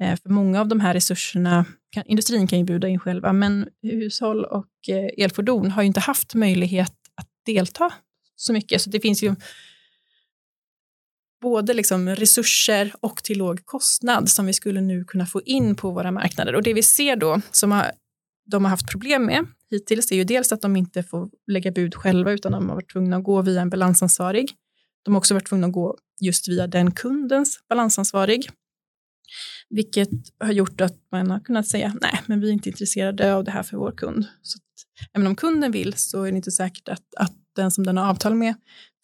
Speaker 2: Eh, för många av de här resurserna, kan, industrin kan ju bjuda in själva, men hushåll och eh, elfordon har ju inte haft möjlighet att delta så mycket. Så det finns ju både liksom resurser och till låg kostnad som vi skulle nu kunna få in på våra marknader. Och det vi ser då, som har, de har haft problem med hittills, är ju dels att de inte får lägga bud själva, utan de har varit tvungna att gå via en balansansvarig. De har också varit tvungna att gå just via den kundens balansansvarig. Vilket har gjort att man har kunnat säga nej, men vi är inte intresserade av det här för vår kund. Så att, även om kunden vill så är det inte säkert att, att den som den har avtal med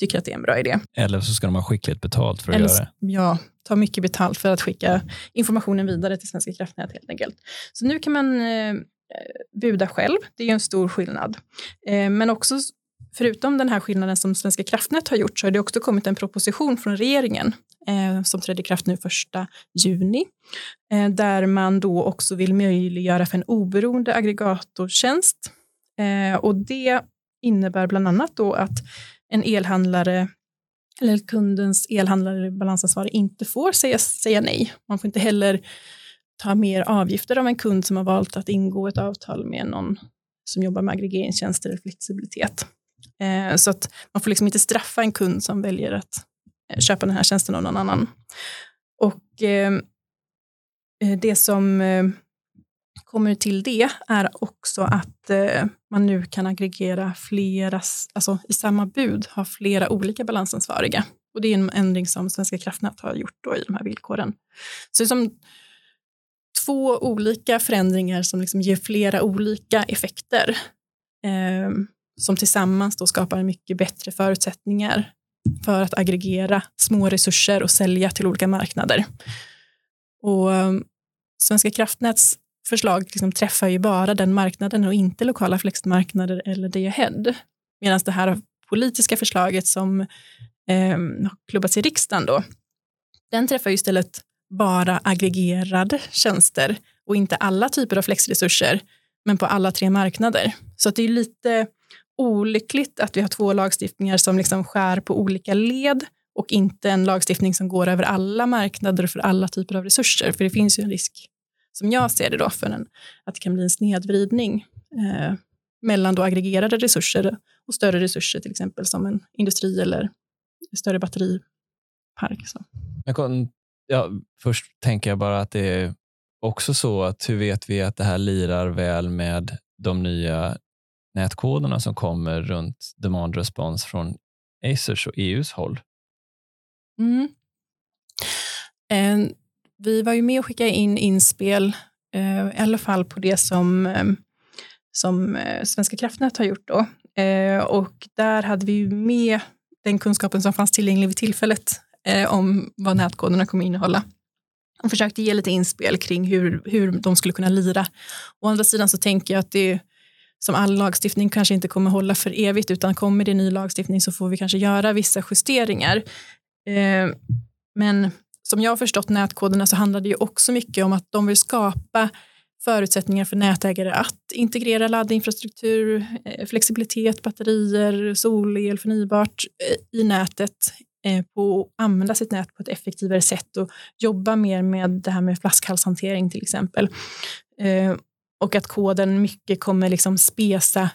Speaker 2: tycker att det är en bra idé.
Speaker 1: Eller så ska de ha skickligt betalt för att Eller, göra det.
Speaker 2: Ja, ta mycket betalt för att skicka informationen vidare till Svenska kraftnät helt enkelt. Så nu kan man eh, buda själv, det är en stor skillnad. Eh, men också förutom den här skillnaden som Svenska kraftnät har gjort så har det också kommit en proposition från regeringen eh, som trädde i kraft nu första juni eh, där man då också vill möjliggöra för en oberoende aggregatortjänst. Eh, och det innebär bland annat då att en elhandlare eller kundens elhandlare eller balansansvarig inte får säga, säga nej. Man får inte heller ta mer avgifter av en kund som har valt att ingå ett avtal med någon som jobbar med aggregeringstjänster eller flexibilitet. Eh, så att man får liksom inte straffa en kund som väljer att eh, köpa den här tjänsten av någon annan. Och ehm, eh, det som kommer till det är också att man nu kan aggregera flera, alltså i samma bud ha flera olika balansansvariga. Och det är en ändring som Svenska kraftnät har gjort då i de här villkoren. Så det är som två olika förändringar som liksom ger flera olika effekter ehm, som tillsammans då skapar mycket bättre förutsättningar för att aggregera små resurser och sälja till olika marknader. Och um, Svenska kraftnäts förslag liksom träffar ju bara den marknaden och inte lokala flexmarknader eller day ahead. Medan det här politiska förslaget som eh, har klubbats i riksdagen då, den träffar ju istället bara aggregerade tjänster och inte alla typer av flexresurser, men på alla tre marknader. Så det är lite olyckligt att vi har två lagstiftningar som liksom skär på olika led och inte en lagstiftning som går över alla marknader för alla typer av resurser. För det finns ju en risk, som jag ser det, då, för en, att det kan bli en snedvridning eh, mellan då aggregerade resurser och större resurser, till exempel som en industri eller större batteripark. Så.
Speaker 1: Ja, först tänker jag bara att det är också så att hur vet vi att det här lirar väl med de nya nätkoderna som kommer runt demand response från Acers och EUs håll?
Speaker 2: Mm. Eh, vi var ju med och skickade in inspel, eh, i alla fall på det som, eh, som eh, Svenska kraftnät har gjort. Då. Eh, och där hade vi ju med den kunskapen som fanns tillgänglig vid tillfället eh, om vad nätkoderna kommer innehålla. Och försökte ge lite inspel kring hur, hur de skulle kunna lira. Å andra sidan så tänker jag att det som all lagstiftning kanske inte kommer hålla för evigt, utan kommer det ny lagstiftning så får vi kanske göra vissa justeringar. Eh, men som jag har förstått nätkoderna så handlar det ju också mycket om att de vill skapa förutsättningar för nätägare att integrera laddinfrastruktur, eh, flexibilitet, batterier, solel, förnybart eh, i nätet på att använda sitt nät på ett effektivare sätt och jobba mer med det här med flaskhalshantering till exempel. Och att koden mycket kommer liksom spesa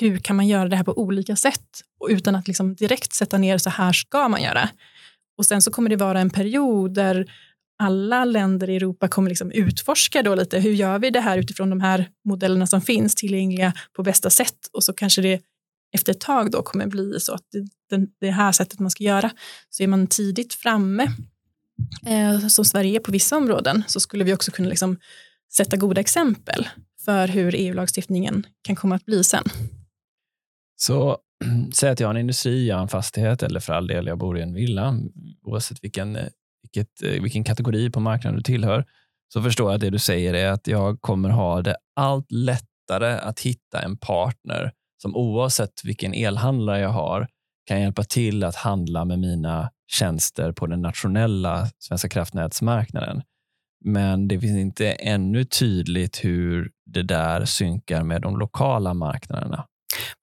Speaker 2: hur kan man göra det här på olika sätt och utan att liksom direkt sätta ner så här ska man göra. Och sen så kommer det vara en period där alla länder i Europa kommer liksom utforska då lite hur gör vi det här utifrån de här modellerna som finns tillgängliga på bästa sätt och så kanske det efter ett tag då kommer bli så att det, det här sättet man ska göra. Så är man tidigt framme, eh, som Sverige är på vissa områden, så skulle vi också kunna liksom sätta goda exempel för hur EU-lagstiftningen kan komma att bli sen.
Speaker 1: Så säg att jag har en industri, jag har en fastighet eller för all del jag bor i en villa, oavsett vilken, eh, vilket, eh, vilken kategori på marknaden du tillhör, så förstår jag att det du säger är att jag kommer ha det allt lättare att hitta en partner som oavsett vilken elhandlare jag har kan hjälpa till att handla med mina tjänster på den nationella Svenska kraftnätsmarknaden. Men det finns inte ännu tydligt hur det där synkar med de lokala marknaderna.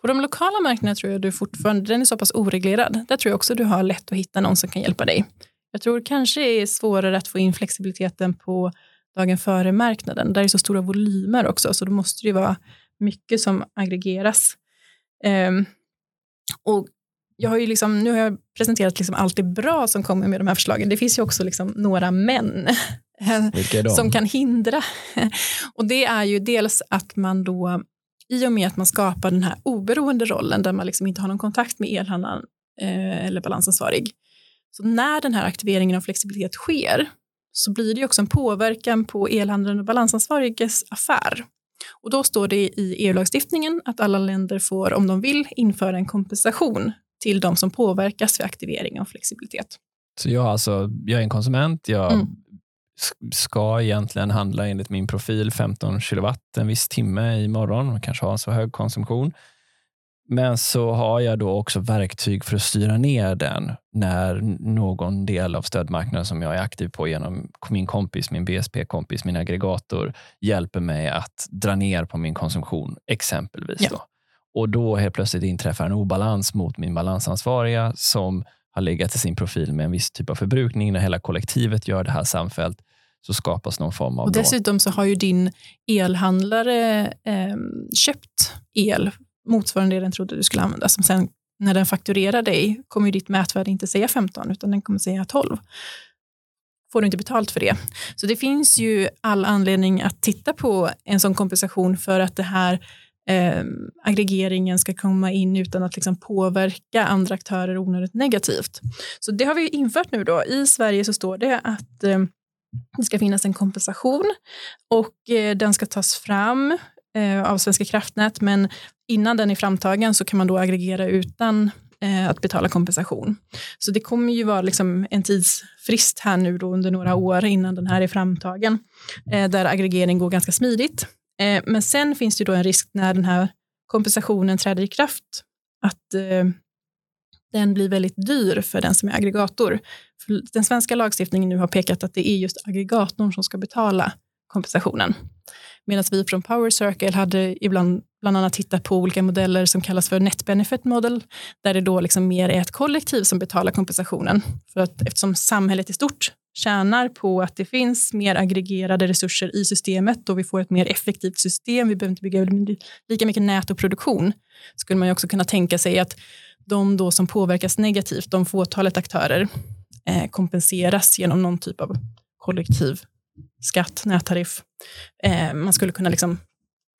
Speaker 2: På de lokala marknaderna tror jag du fortfarande, den är så pass oreglerad. Där tror jag också du har lätt att hitta någon som kan hjälpa dig. Jag tror kanske det är svårare att få in flexibiliteten på dagen före marknaden. Där är så stora volymer också, så då måste det vara mycket som aggregeras. Um, och jag har ju liksom, nu har jag presenterat liksom allt det bra som kommer med de här förslagen. Det finns ju också liksom några män som kan hindra. och det är ju dels att man då, i och med att man skapar den här oberoende rollen där man liksom inte har någon kontakt med elhandlaren eh, eller balansansvarig. Så när den här aktiveringen av flexibilitet sker så blir det också en påverkan på elhandlaren och balansansvariges affär. Och då står det i EU-lagstiftningen att alla länder får, om de vill, införa en kompensation till de som påverkas vid aktivering av flexibilitet.
Speaker 1: Så jag, alltså, jag är en konsument, jag mm. Ska egentligen handla enligt min profil 15 kilowatt en viss timme i morgon och kanske ha en så hög konsumtion. Men så har jag då också verktyg för att styra ner den när någon del av stödmarknaden som jag är aktiv på genom min kompis, min BSP-kompis, min aggregator hjälper mig att dra ner på min konsumtion, exempelvis. Ja. Då. Och då helt plötsligt inträffar en obalans mot min balansansvariga som har legat i sin profil med en viss typ av förbrukning, när hela kollektivet gör det här samfällt, så skapas någon form av...
Speaker 2: Och dessutom så har ju din elhandlare eh, köpt el motsvarande det den trodde du skulle använda, som sen när den fakturerar dig kommer ju ditt mätvärde inte säga 15, utan den kommer säga 12. Får du inte betalt för det. Så det finns ju all anledning att titta på en sån kompensation för att det här eh, aggregeringen ska komma in utan att liksom påverka andra aktörer onödigt negativt. Så det har vi infört nu då. I Sverige så står det att eh, det ska finnas en kompensation och eh, den ska tas fram eh, av Svenska kraftnät, men innan den är framtagen så kan man då aggregera utan eh, att betala kompensation. Så det kommer ju vara liksom en tidsfrist här nu då under några år innan den här är framtagen, där aggregering går ganska smidigt. Men sen finns det då en risk när den här kompensationen träder i kraft, att eh, den blir väldigt dyr för den som är aggregator. För den svenska lagstiftningen nu har pekat att det är just aggregatorn som ska betala kompensationen. Medan vi från Power Circle hade ibland bland annat tittat på olika modeller som kallas för net benefit model, där det då liksom mer är ett kollektiv som betalar kompensationen. För att eftersom samhället i stort tjänar på att det finns mer aggregerade resurser i systemet och vi får ett mer effektivt system, vi behöver inte bygga lika mycket nät och produktion, skulle man ju också kunna tänka sig att de då som påverkas negativt, de fåtalet aktörer, eh, kompenseras genom någon typ av kollektiv skatt, nättariff. Eh, man skulle kunna liksom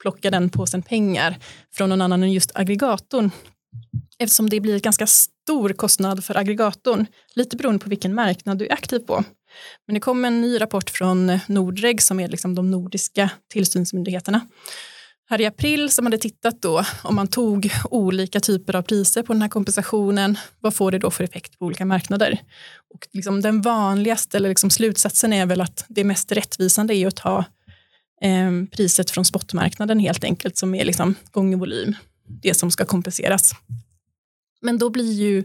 Speaker 2: plocka den påsen pengar från någon annan än just aggregatorn. Eftersom det blir en ganska stor kostnad för aggregatorn, lite beroende på vilken marknad du är aktiv på. Men det kom en ny rapport från Nordreg som är liksom de nordiska tillsynsmyndigheterna här i april som hade tittat då om man tog olika typer av priser på den här kompensationen, vad får det då för effekt på olika marknader? Och liksom den vanligaste eller liksom slutsatsen är väl att det mest rättvisande är att ta eh, priset från spotmarknaden helt enkelt som är liksom gånger volym, det som ska kompenseras. Men då blir ju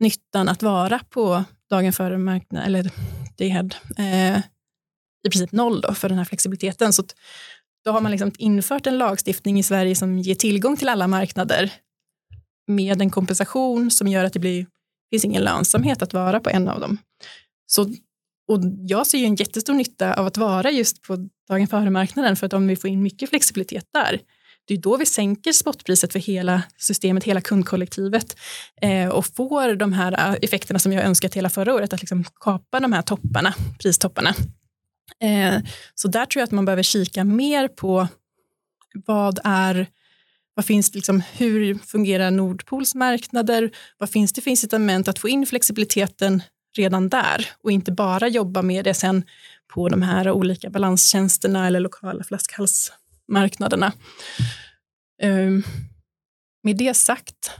Speaker 2: nyttan att vara på dagen före marknaden, eller day head, eh, i princip noll då för den här flexibiliteten. Så då har man liksom infört en lagstiftning i Sverige som ger tillgång till alla marknader med en kompensation som gör att det blir, finns ingen lönsamhet att vara på en av dem. Så, och jag ser ju en jättestor nytta av att vara just på dagen före-marknaden för att om vi får in mycket flexibilitet där, det är då vi sänker spotpriset för hela systemet, hela kundkollektivet eh, och får de här eh, effekterna som jag önskat hela förra året, att liksom kapa de här topparna, pristopparna Eh, så där tror jag att man behöver kika mer på vad är vad finns det liksom, hur fungerar Nordpols marknader? Vad finns det för incitament att få in flexibiliteten redan där och inte bara jobba med det sen på de här olika balanstjänsterna eller lokala flaskhalsmarknaderna. Ehm, med det sagt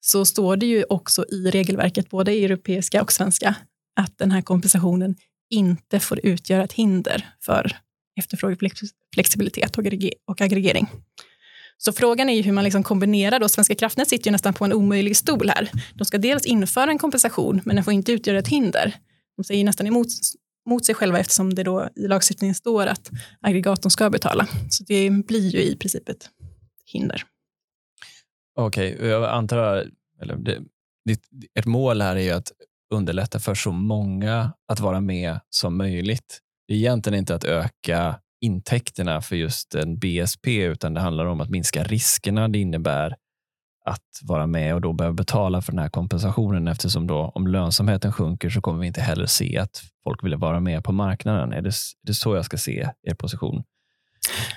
Speaker 2: så står det ju också i regelverket, både europeiska och svenska, att den här kompensationen inte får utgöra ett hinder för efterfrågeflexibilitet och aggregering. Så frågan är ju hur man liksom kombinerar. Då. Svenska kraftnät sitter ju nästan på en omöjlig stol här. De ska dels införa en kompensation, men den får inte utgöra ett hinder. De säger nästan emot mot sig själva eftersom det då i lagstiftningen står att aggregatorn ska betala. Så det blir ju i princip ett hinder.
Speaker 1: Okej, okay, jag antar, eller det, ett mål här är ju att underlätta för så många att vara med som möjligt. Det är egentligen inte att öka intäkterna för just en BSP, utan det handlar om att minska riskerna det innebär att vara med och då behöva betala för den här kompensationen eftersom då om lönsamheten sjunker så kommer vi inte heller se att folk vill vara med på marknaden. Är det, är det så jag ska se er position?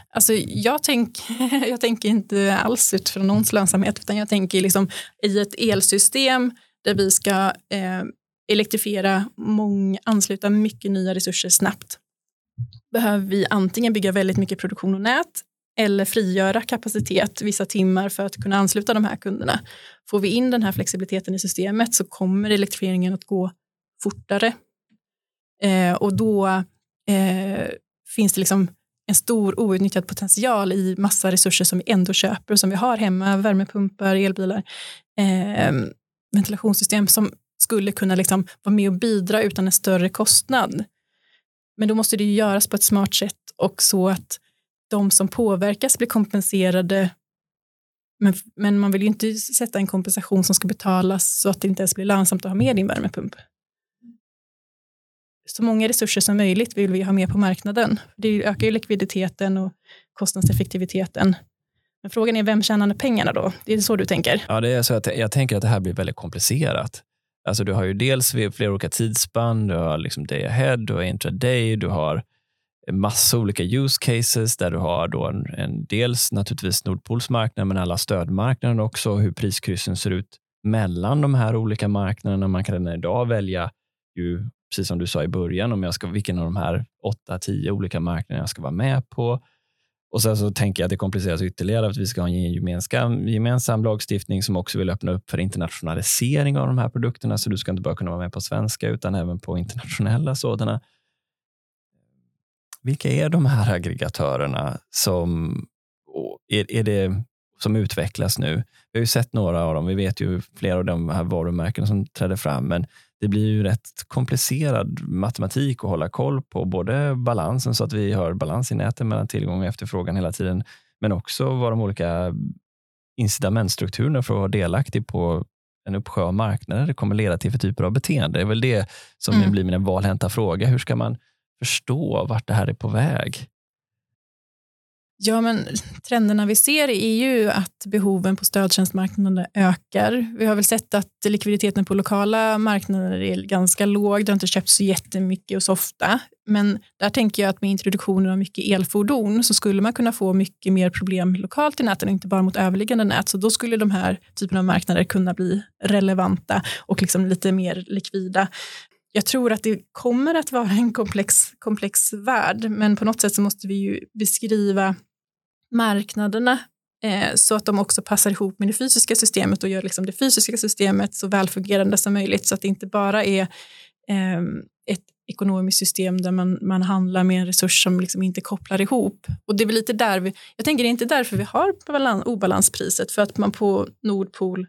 Speaker 2: Alltså, jag, tänk, jag tänker inte alls utifrån någons lönsamhet, utan jag tänker liksom i ett elsystem där vi ska eh, elektrifiera, många, ansluta mycket nya resurser snabbt behöver vi antingen bygga väldigt mycket produktion och nät eller frigöra kapacitet vissa timmar för att kunna ansluta de här kunderna. Får vi in den här flexibiliteten i systemet så kommer elektrifieringen att gå fortare. Eh, och då eh, finns det liksom en stor outnyttjad potential i massa resurser som vi ändå köper och som vi har hemma, värmepumpar, elbilar, eh, ventilationssystem som skulle kunna liksom vara med och bidra utan en större kostnad. Men då måste det ju göras på ett smart sätt och så att de som påverkas blir kompenserade Men, men man vill ju inte sätta en kompensation som ska betalas så att det inte ens blir lönsamt att ha med din värmepump. Så många resurser som möjligt vill vi ha med på marknaden. Det ökar ju likviditeten och kostnadseffektiviteten. Men frågan är, vem tjänar pengarna då? Det är så du tänker?
Speaker 1: Ja, det är så att jag tänker att det här blir väldigt komplicerat. Alltså du har ju dels flera olika tidsspann, du har liksom day ahead, du har intraday, du har massa olika use cases där du har då en, en dels naturligtvis Nordpols marknad, men alla stödmarknader också, hur priskryssen ser ut mellan de här olika marknaderna. Man kan redan idag välja, ju, precis som du sa i början, om jag ska, vilken av de här åtta, tio olika marknaderna jag ska vara med på. Och sen så tänker jag att det kompliceras ytterligare att vi ska ha en gemensam, gemensam lagstiftning som också vill öppna upp för internationalisering av de här produkterna. Så du ska inte bara kunna vara med på svenska utan även på internationella sådana. Vilka är de här aggregatörerna som, är, är det, som utvecklas nu? Vi har ju sett några av dem. Vi vet ju flera av de här varumärkena som trädde fram, men det blir ju rätt komplicerad matematik att hålla koll på. Både balansen så att vi har balans i näten mellan tillgång och efterfrågan hela tiden, men också vad de olika incitamentstrukturerna för att vara delaktig på en uppsjö av marknader det kommer leda till för typer av beteende. Det är väl det som mm. blir min valhänta fråga. Hur ska man förstå vart det här är på väg?
Speaker 2: Ja, men trenderna vi ser är ju att behoven på stödtjänstmarknaden ökar. Vi har väl sett att likviditeten på lokala marknader är ganska låg. Det har inte köpts så jättemycket och så ofta. Men där tänker jag att med introduktionen av mycket elfordon så skulle man kunna få mycket mer problem lokalt i näten och inte bara mot överliggande nät. Så då skulle de här typerna av marknader kunna bli relevanta och liksom lite mer likvida jag tror att det kommer att vara en komplex, komplex värld, men på något sätt så måste vi ju beskriva marknaderna eh, så att de också passar ihop med det fysiska systemet och gör liksom det fysiska systemet så välfungerande som möjligt så att det inte bara är eh, ett ekonomiskt system där man, man handlar med en resurs som liksom inte kopplar ihop. Och det är väl lite där vi, jag tänker det är inte därför vi har balans, obalanspriset, för att man på Nordpol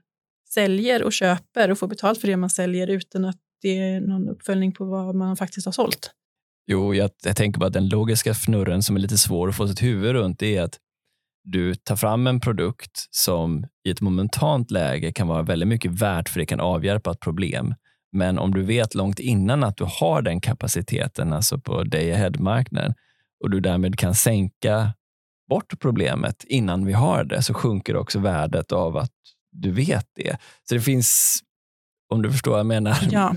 Speaker 2: säljer och köper och får betalt för det man säljer utan att det är någon uppföljning på vad man faktiskt har sålt.
Speaker 1: Jo, jag, jag tänker bara att den logiska fnurren som är lite svår att få sitt huvud runt är att du tar fram en produkt som i ett momentant läge kan vara väldigt mycket värt för det kan avhjälpa ett problem. Men om du vet långt innan att du har den kapaciteten, alltså på day ahead-marknaden, och du därmed kan sänka bort problemet innan vi har det, så sjunker också värdet av att du vet det. Så det finns, om du förstår vad jag menar,
Speaker 2: ja.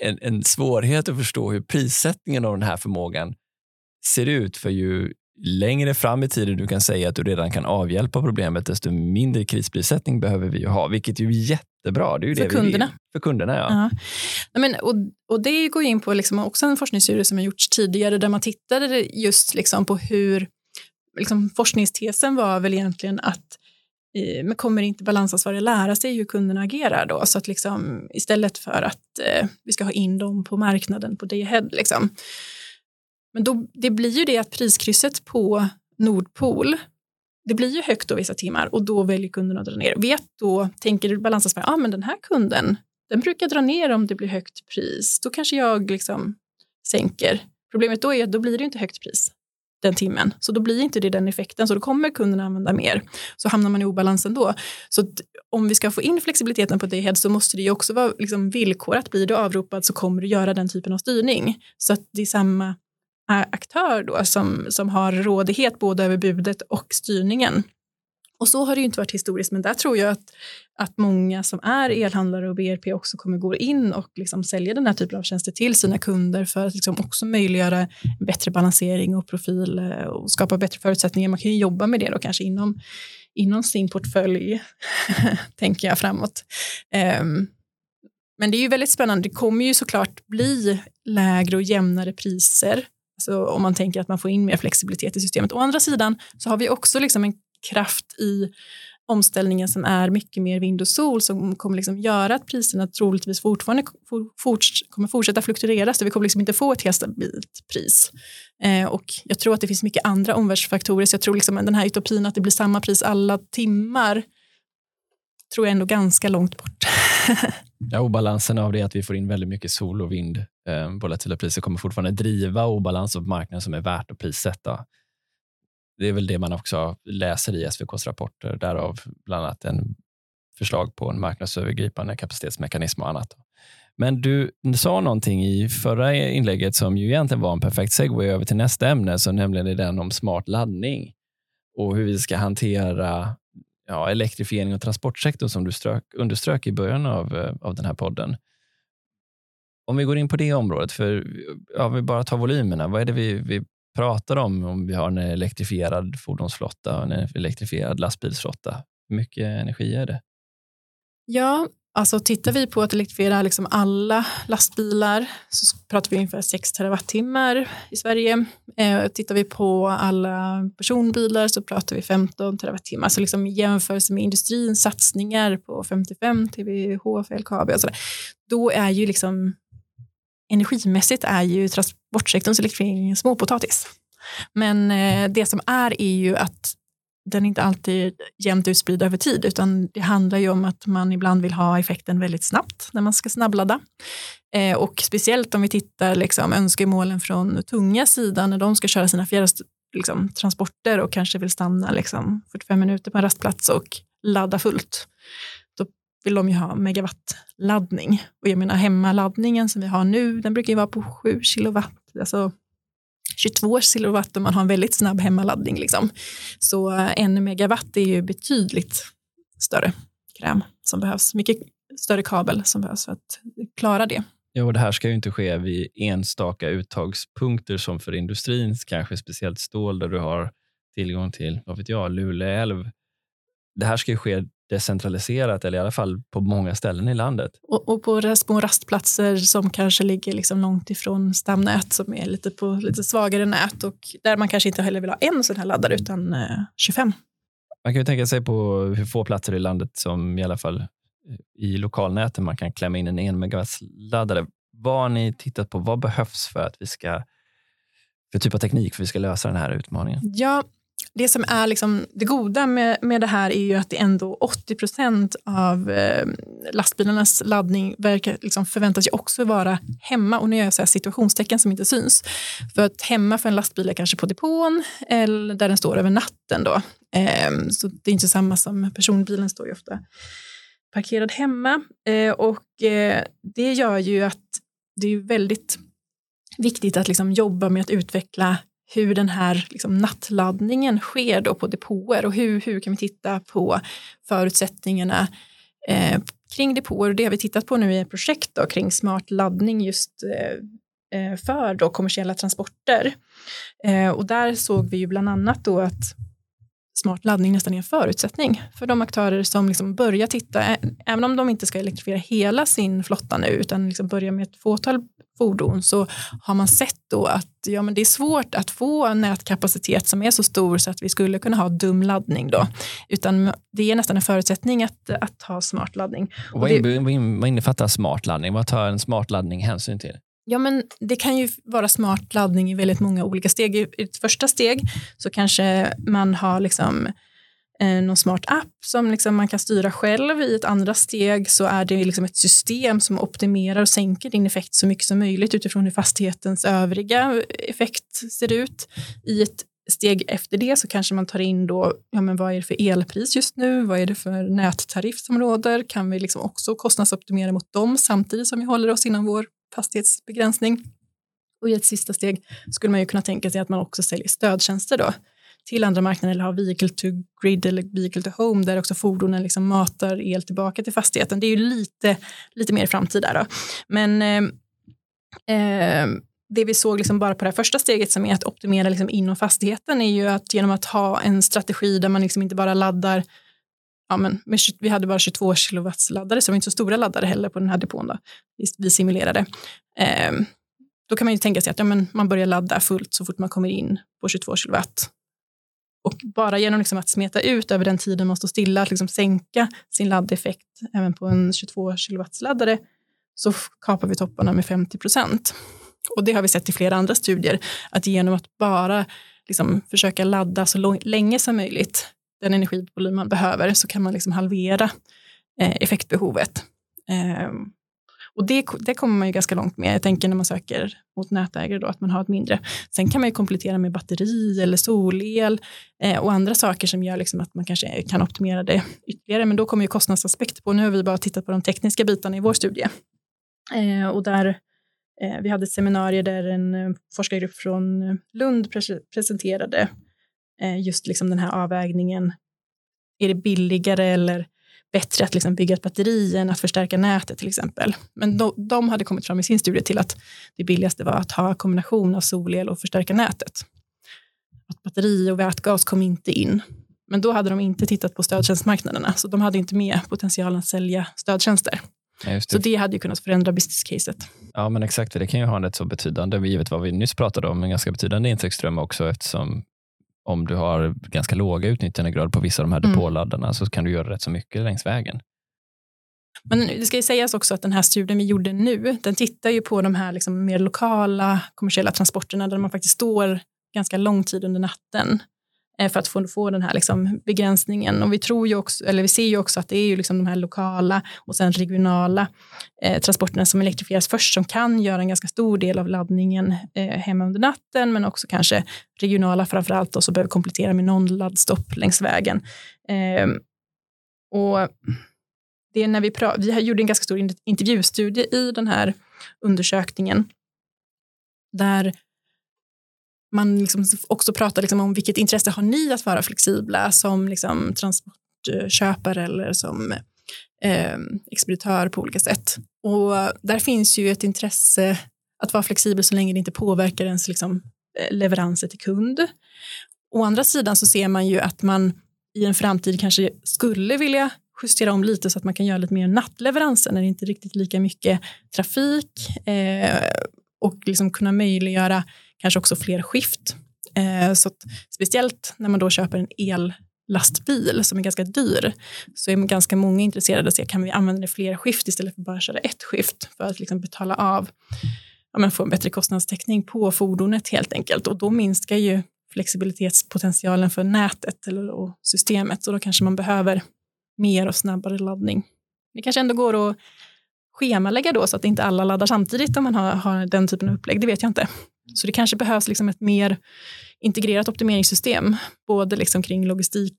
Speaker 1: en, en svårighet att förstå hur prissättningen av den här förmågan ser ut. För ju längre fram i tiden du kan säga att du redan kan avhjälpa problemet, desto mindre krisprissättning behöver vi ju ha, vilket är ju jättebra. Det är ju
Speaker 2: för
Speaker 1: det
Speaker 2: kunderna.
Speaker 1: För kunderna, ja.
Speaker 2: ja. Men, och, och det går in på liksom också en forskningsstudie som har gjorts tidigare, där man tittade just liksom på hur liksom forskningstesen var väl egentligen att men kommer inte balansansvariga lära sig hur kunderna agerar då? Så att liksom, istället för att eh, vi ska ha in dem på marknaden på day ahead. Liksom. Men då, det blir ju det att priskrysset på Nordpol det blir ju högt då vissa timmar och då väljer kunden att dra ner. Vet då, tänker balansansvarig, ja ah, men den här kunden, den brukar dra ner om det blir högt pris. Då kanske jag liksom sänker. Problemet då är att då blir det inte högt pris den timmen. Så då blir inte det den effekten, så då kommer kunderna använda mer. Så hamnar man i obalans ändå. Så om vi ska få in flexibiliteten på Dayhead så måste det ju också vara liksom villkorat. Blir du avropad så kommer du göra den typen av styrning. Så att det är samma aktör då som, som har rådighet både över budet och styrningen. Och så har det ju inte varit historiskt, men där tror jag att, att många som är elhandlare och BRP också kommer gå in och liksom sälja den här typen av tjänster till sina kunder för att liksom också möjliggöra bättre balansering och profil eh, och skapa bättre förutsättningar. Man kan ju jobba med det då kanske inom, inom sin portfölj, tänker jag framåt. Um, men det är ju väldigt spännande. Det kommer ju såklart bli lägre och jämnare priser Alltså om man tänker att man får in mer flexibilitet i systemet. Å andra sidan så har vi också liksom en kraft i omställningen som är mycket mer vind och sol som kommer liksom göra att priserna troligtvis fortfarande forts kommer fortsätta fluktuera så vi kommer liksom inte få ett helt stabilt pris. Eh, och jag tror att det finns mycket andra omvärldsfaktorer så jag tror liksom den här utopin att det blir samma pris alla timmar tror jag ändå ganska långt bort.
Speaker 1: ja, obalansen av det att vi får in väldigt mycket sol och vind eh, volatila priser kommer fortfarande driva obalans på marknaden som är värt att prissätta. det är väl det man också läser i SVKs rapporter, därav bland annat en förslag på en marknadsövergripande kapacitetsmekanism och annat. Men du sa någonting i förra inlägget som ju egentligen var en perfekt segway över till nästa ämne, så nämligen är den om smart laddning och hur vi ska hantera ja, elektrifiering och transportsektorn som du strök, underströk i början av, eh, av den här podden. Om vi går in på det området, för ja, vi bara tar volymerna. Vad är det vi, vi pratar om om vi har en elektrifierad fordonsflotta och en elektrifierad lastbilsflotta? Hur mycket energi är det?
Speaker 2: Ja, alltså tittar vi på att elektrifiera liksom alla lastbilar så pratar vi ungefär 6 terawattimmar i Sverige. Eh, tittar vi på alla personbilar så pratar vi 15 terawattimmar. Så liksom i jämförelse med industrins satsningar på 55 TWh för LKAB och sådär, då är ju liksom energimässigt är ju transportsektorns elektrifiering småpotatis. Men eh, det som är är ju att den är inte alltid jämnt utspridd över tid, utan det handlar ju om att man ibland vill ha effekten väldigt snabbt när man ska snabbladda. Eh, och speciellt om vi tittar liksom, önskemålen från tunga sidan när de ska köra sina fjärrtransporter liksom, och kanske vill stanna liksom, 45 minuter på en rastplats och ladda fullt. Då vill de ju ha megawattladdning. Och jag menar hemmaladdningen som vi har nu, den brukar ju vara på 7 kilowatt, alltså 22 kilowatt och man har en väldigt snabb hemmaladdning. Liksom. Så eh, en megawatt är ju betydligt större kräm som behövs. Mycket större kabel som behövs för att klara det.
Speaker 1: Ja, och det här ska ju inte ske vid enstaka uttagspunkter som för industrin, kanske speciellt stål där du har tillgång till, vad vet jag, Luleälv. Det här ska ju ske decentraliserat eller i alla fall på många ställen i landet.
Speaker 2: Och, och på små rastplatser som kanske ligger liksom långt ifrån stamnät som är lite på lite svagare nät och där man kanske inte heller vill ha en sån här laddare utan eh, 25.
Speaker 1: Man kan ju tänka sig på hur få platser i landet som i alla fall eh, i lokalnäten man kan klämma in en 1 laddare. Vad har ni tittat på? Vad behövs för att vi ska för typ av teknik för att vi ska lösa den här utmaningen?
Speaker 2: Ja, det som är liksom det goda med, med det här är ju att det ändå 80 procent av eh, lastbilarnas laddning verkar, liksom förväntas ju också vara hemma. Och nu gör jag så här situationstecken som inte syns. För att hemma för en lastbil är kanske på depån eller där den står över natten. Då. Eh, så det är inte samma som personbilen står ju ofta parkerad hemma. Eh, och eh, det gör ju att det är väldigt viktigt att liksom jobba med att utveckla hur den här liksom, nattladdningen sker då på depåer och hur, hur kan vi titta på förutsättningarna eh, kring depåer. Det har vi tittat på nu i ett projekt då, kring smart laddning just eh, eh, för då kommersiella transporter. Eh, och där såg vi ju bland annat då att smart laddning nästan är en förutsättning för de aktörer som liksom börjar titta, även om de inte ska elektrifiera hela sin flotta nu, utan liksom börja med ett fåtal fordon så har man sett då att ja, men det är svårt att få en nätkapacitet som är så stor så att vi skulle kunna ha dum laddning då. Utan det är nästan en förutsättning att, att ha smart laddning.
Speaker 1: Och vad, det, vad innefattar smart laddning? Vad tar en smart laddning hänsyn till?
Speaker 2: Ja, men det kan ju vara smart laddning i väldigt många olika steg. I ett första steg så kanske man har liksom eh, någon smart app som liksom man kan styra själv. I ett andra steg så är det liksom ett system som optimerar och sänker din effekt så mycket som möjligt utifrån hur fastighetens övriga effekt ser ut. I ett steg efter det så kanske man tar in då, ja men vad är det för elpris just nu? Vad är det för nättariff som råder? Kan vi liksom också kostnadsoptimera mot dem samtidigt som vi håller oss inom vår fastighetsbegränsning? Och i ett sista steg skulle man ju kunna tänka sig att man också säljer stödtjänster då till andra marknader eller har vehicle to grid eller vehicle to home där också fordonen liksom matar el tillbaka till fastigheten. Det är ju lite, lite mer framtid där. Då. Men eh, eh, det vi såg liksom bara på det första steget som är att optimera liksom inom fastigheten är ju att genom att ha en strategi där man liksom inte bara laddar Ja, men vi hade bara 22 kilowatts laddare, så det var inte så stora laddare heller på den här depån. Då. Vi simulerade. Eh, då kan man ju tänka sig att ja, men man börjar ladda fullt så fort man kommer in på 22 kilowatt. Och bara genom liksom att smeta ut över den tiden man står stilla, att liksom sänka sin laddeffekt även på en 22 kW-laddare, så kapar vi topparna med 50 procent. Och det har vi sett i flera andra studier, att genom att bara liksom försöka ladda så länge som möjligt den energivolym man behöver, så kan man liksom halvera eh, effektbehovet. Eh, och det, det kommer man ju ganska långt med. Jag tänker när man söker mot nätägare då, att man har ett mindre. Sen kan man ju komplettera med batteri eller solel eh, och andra saker som gör liksom att man kanske kan optimera det ytterligare. Men då kommer ju kostnadsaspekt på. Nu har vi bara tittat på de tekniska bitarna i vår studie. Eh, och där eh, vi hade ett seminarium där en eh, forskargrupp från eh, Lund pre- presenterade eh, just liksom den här avvägningen. Är det billigare eller bättre att liksom bygga ett batteri än att förstärka nätet till exempel. Men de, de hade kommit fram i sin studie till att det billigaste var att ha kombination av solel och förstärka nätet. Att batteri och vätgas kom inte in. Men då hade de inte tittat på stödtjänstmarknaderna, så de hade inte med potentialen att sälja stödtjänster. Ja, det. Så det hade ju kunnat förändra business-caset.
Speaker 1: Ja, men exakt. Det kan ju ha en rätt så betydande, givet vad vi nyss pratade om, en ganska betydande intäktsström också eftersom om du har ganska låga utnyttjandegrad på vissa av de här mm. depåladdarna så kan du göra rätt så mycket längs vägen.
Speaker 2: Men det ska ju sägas också att den här studien vi gjorde nu, den tittar ju på de här liksom mer lokala kommersiella transporterna där man faktiskt står ganska lång tid under natten. Eh, för att få, få den här liksom begränsningen. Och vi, tror ju också, eller vi ser ju också att det är ju liksom de här lokala och sen regionala eh, transporterna som elektrifieras först som kan göra en ganska stor del av laddningen eh, hemma under natten men också kanske regionala framför allt och så behöver komplettera med någon laddstopp längs vägen. Eh, och det är när vi, vi gjorde en ganska stor intervjustudie i den här undersökningen där man liksom också pratar liksom om vilket intresse har ni att vara flexibla som liksom transportköpare eller som eh, expeditör på olika sätt. Och där finns ju ett intresse att vara flexibel så länge det inte påverkar ens liksom, eh, leveranser till kund. Å andra sidan så ser man ju att man i en framtid kanske skulle vilja justera om lite så att man kan göra lite mer nattleveranser när det inte är riktigt lika mycket trafik eh, och liksom kunna möjliggöra kanske också fler skift. Eh, så att, speciellt när man då köper en ellastbil som är ganska dyr så är ganska många intresserade av att se kan vi använda det fler skift istället för bara köra ett skift för att liksom betala av, ja, men få en bättre kostnadstäckning på fordonet helt enkelt och då minskar ju flexibilitetspotentialen för nätet eller, och systemet och då kanske man behöver mer och snabbare laddning. Det kanske ändå går att schemalägga då så att inte alla laddar samtidigt om man har, har den typen av upplägg, det vet jag inte. Så det kanske behövs liksom ett mer integrerat optimeringssystem, både liksom kring logistik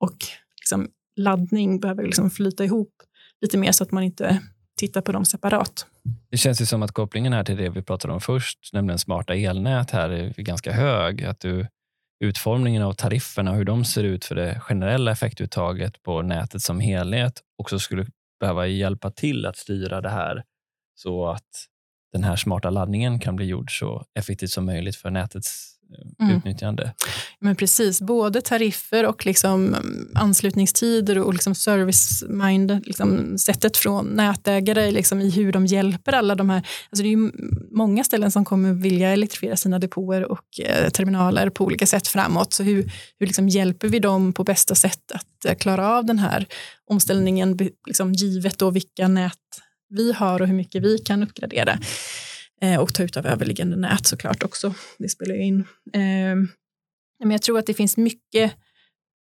Speaker 2: och liksom laddning behöver liksom flyta ihop lite mer så att man inte tittar på dem separat.
Speaker 1: Det känns ju som att kopplingen här till det vi pratade om först, nämligen smarta elnät här är ganska hög. Att du, utformningen av tarifferna och hur de ser ut för det generella effektuttaget på nätet som helhet också skulle behöva hjälpa till att styra det här så att den här smarta laddningen kan bli gjord så effektivt som möjligt för nätets eh, mm. utnyttjande.
Speaker 2: Men precis, både tariffer och liksom mm, anslutningstider och liksom service mind, liksom sättet från nätägare liksom i hur de hjälper alla de här. Alltså det är många ställen som kommer vilja elektrifiera sina depåer och eh, terminaler på olika sätt framåt. Så hur, hur liksom hjälper vi dem på bästa sätt att eh, klara av den här omställningen, liksom givet då vilka nät vi har och hur mycket vi kan uppgradera. Eh, och ta ut av överliggande nät såklart också. Det spelar ju in. Eh, men jag tror att det finns mycket,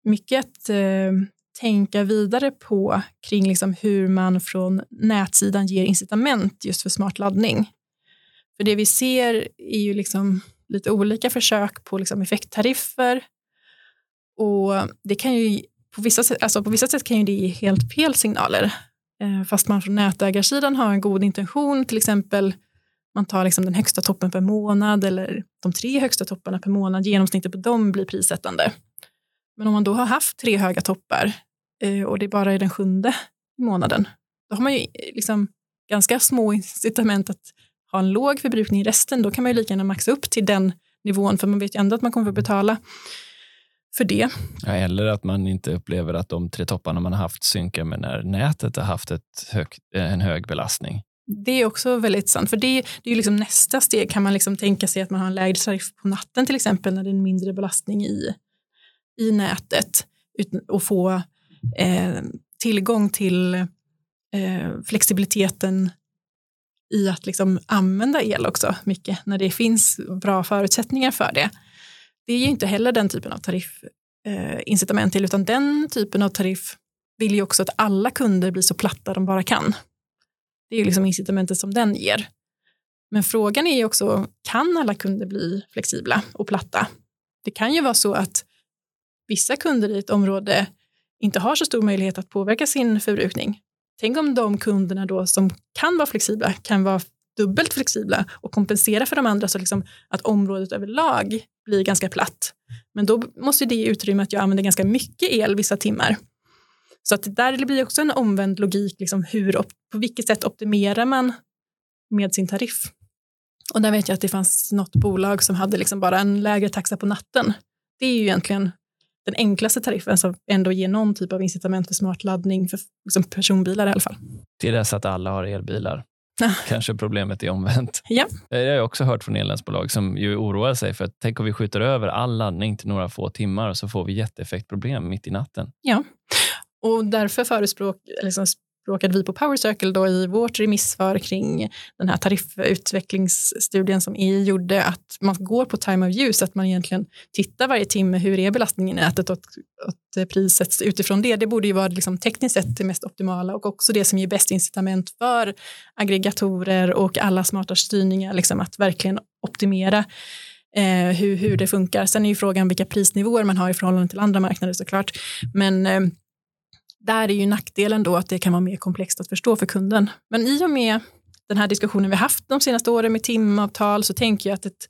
Speaker 2: mycket att eh, tänka vidare på kring liksom hur man från nätsidan ger incitament just för smart laddning. För det vi ser är ju liksom lite olika försök på liksom effekttariffer och det kan ju på vissa, sätt, alltså på vissa sätt kan ju det ge helt fel signaler. Eh, fast man från nätägarsidan har en god intention, till exempel man tar liksom den högsta toppen per månad eller de tre högsta topparna per månad, genomsnittet på dem blir prissättande. Men om man då har haft tre höga toppar eh, och det bara är den sjunde månaden, då har man ju eh, liksom ganska små incitament att ha en låg förbrukning i resten. Då kan man ju lika gärna maxa upp till den nivån, för man vet ju ändå att man kommer få betala för det.
Speaker 1: Ja, eller att man inte upplever att de tre topparna man har haft synkar med när nätet har haft ett hög, en hög belastning.
Speaker 2: Det är också väldigt sant, för det, det är liksom nästa steg. Kan man liksom tänka sig att man har en lägre tariff på natten till exempel när det är en mindre belastning i, i nätet och få eh, tillgång till eh, flexibiliteten i att liksom använda el också mycket när det finns bra förutsättningar för det det är ju inte heller den typen av tariffincitament eh, till, utan den typen av tariff vill ju också att alla kunder blir så platta de bara kan. Det är liksom incitamentet som den ger. Men frågan är ju också, kan alla kunder bli flexibla och platta? Det kan ju vara så att vissa kunder i ett område inte har så stor möjlighet att påverka sin förbrukning. Tänk om de kunderna då som kan vara flexibla kan vara dubbelt flexibla och kompensera för de andra så liksom att området överlag blir ganska platt. Men då måste det ge utrymme att jag använder ganska mycket el vissa timmar. Så att där blir också en omvänd logik, liksom hur, på vilket sätt optimerar man med sin tariff? Och där vet jag att det fanns något bolag som hade liksom bara en lägre taxa på natten. Det är ju egentligen den enklaste tariffen som ändå ger någon typ av incitament för smart laddning för liksom personbilar i alla fall.
Speaker 1: Till dess att alla har elbilar. Kanske problemet är omvänt.
Speaker 2: Ja.
Speaker 1: Det har jag också hört från elnätsbolag som ju oroar sig för att tänk om vi skjuter över all laddning till några få timmar och så får vi jätteeffektproblem mitt i natten.
Speaker 2: Ja, och därför förespråk, liksom råkade vi på Power Circle då i vårt remissvar kring den här tariffutvecklingsstudien som EU gjorde, att man går på time of use, att man egentligen tittar varje timme, hur är belastningen i nätet och att priset utifrån det. Det borde ju vara liksom tekniskt sett det mest optimala och också det som ger bäst incitament för aggregatorer och alla smarta styrningar, liksom att verkligen optimera eh, hur, hur det funkar. Sen är ju frågan vilka prisnivåer man har i förhållande till andra marknader såklart. Men eh, där är ju nackdelen då att det kan vara mer komplext att förstå för kunden. Men i och med den här diskussionen vi haft de senaste åren med timavtal så tänker jag att ett,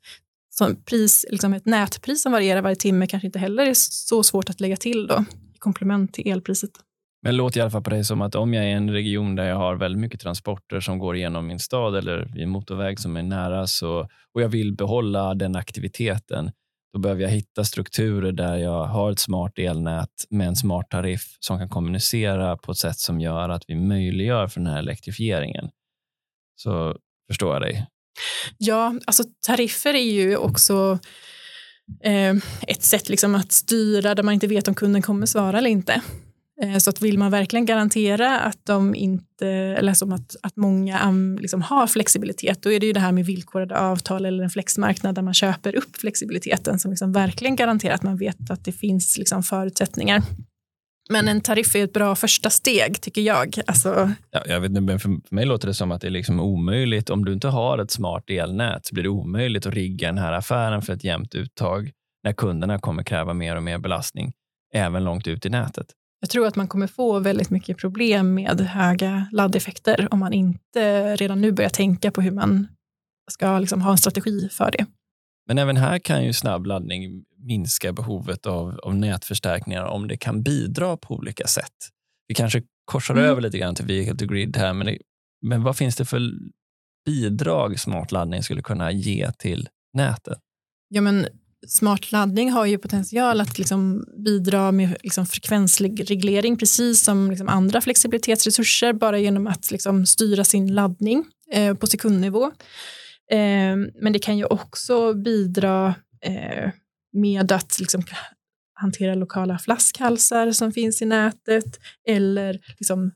Speaker 2: pris, liksom ett nätpris som varierar varje timme kanske inte heller är så svårt att lägga till då, i komplement till elpriset.
Speaker 1: Men det låter i alla fall på dig som att om jag är i en region där jag har väldigt mycket transporter som går igenom min stad eller i en motorväg som är nära så, och jag vill behålla den aktiviteten, då behöver jag hitta strukturer där jag har ett smart elnät med en smart tariff som kan kommunicera på ett sätt som gör att vi möjliggör för den här elektrifieringen. Så förstår jag dig.
Speaker 2: Ja, alltså tariffer är ju också eh, ett sätt liksom att styra där man inte vet om kunden kommer svara eller inte. Eh, så att vill man verkligen garantera att de inte, eller som att, att många liksom har flexibilitet, då är det ju det här med villkorade avtal eller en flexmarknad där man köper upp flexibiliteten som liksom verkligen garanterar att man vet att det finns liksom förutsättningar. Men en tariff är ett bra första steg, tycker jag. Alltså...
Speaker 1: Ja, jag vet, men för mig låter det som att det är liksom omöjligt. Om du inte har ett smart elnät så blir det omöjligt att rigga den här affären för ett jämnt uttag när kunderna kommer kräva mer och mer belastning, även långt ut i nätet.
Speaker 2: Jag tror att man kommer få väldigt mycket problem med höga laddeffekter om man inte redan nu börjar tänka på hur man ska liksom ha en strategi för det.
Speaker 1: Men även här kan ju snabbladdning minska behovet av, av nätförstärkningar om det kan bidra på olika sätt. Vi kanske korsar mm. över lite grann till vehicle to grid här, men, det, men vad finns det för bidrag smart laddning skulle kunna ge till nätet?
Speaker 2: Ja, men smart laddning har ju potential att liksom bidra med liksom frekvensreglering precis som liksom andra flexibilitetsresurser bara genom att liksom styra sin laddning eh, på sekundnivå. Eh, men det kan ju också bidra eh, med att liksom hantera lokala flaskhalsar som finns i nätet eller liksom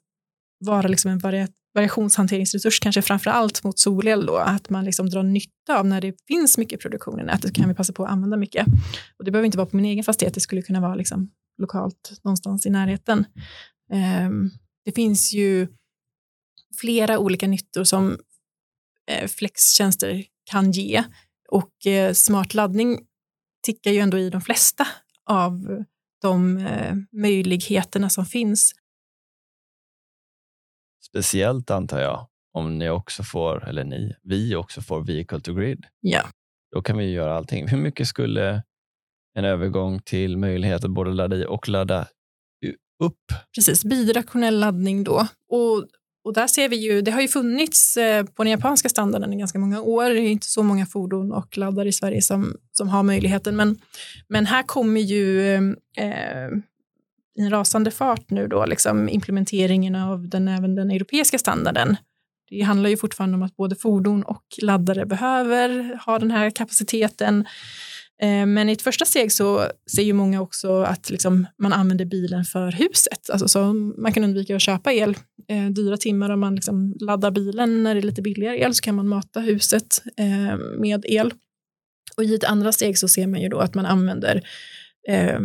Speaker 2: vara liksom en variat variationshanteringsresurs, kanske framför allt mot solel då, att man liksom drar nytta av när det finns mycket produktion i nätet, kan vi passa på att använda mycket. Och det behöver inte vara på min egen fastighet, det skulle kunna vara liksom lokalt någonstans i närheten. Um, det finns ju flera olika nyttor som eh, flextjänster kan ge och eh, smart laddning tickar ju ändå i de flesta av de eh, möjligheterna som finns.
Speaker 1: Speciellt antar jag om ni också får, eller ni, vi också får vehicle to grid.
Speaker 2: Ja.
Speaker 1: Då kan vi göra allting. Hur mycket skulle en övergång till möjlighet att både ladda i och ladda upp?
Speaker 2: Precis, bidirektionell laddning då. Och, och där ser vi ju, det har ju funnits eh, på den japanska standarden i ganska många år. Det är inte så många fordon och laddare i Sverige som, som har möjligheten. Men, men här kommer ju eh, i en rasande fart nu då, liksom implementeringen av den, även den europeiska standarden. Det handlar ju fortfarande om att både fordon och laddare behöver ha den här kapaciteten. Eh, men i ett första steg så ser ju många också att liksom man använder bilen för huset. Alltså så man kan undvika att köpa el eh, dyra timmar om man liksom laddar bilen när det är lite billigare el så kan man mata huset eh, med el. Och i ett andra steg så ser man ju då att man använder eh,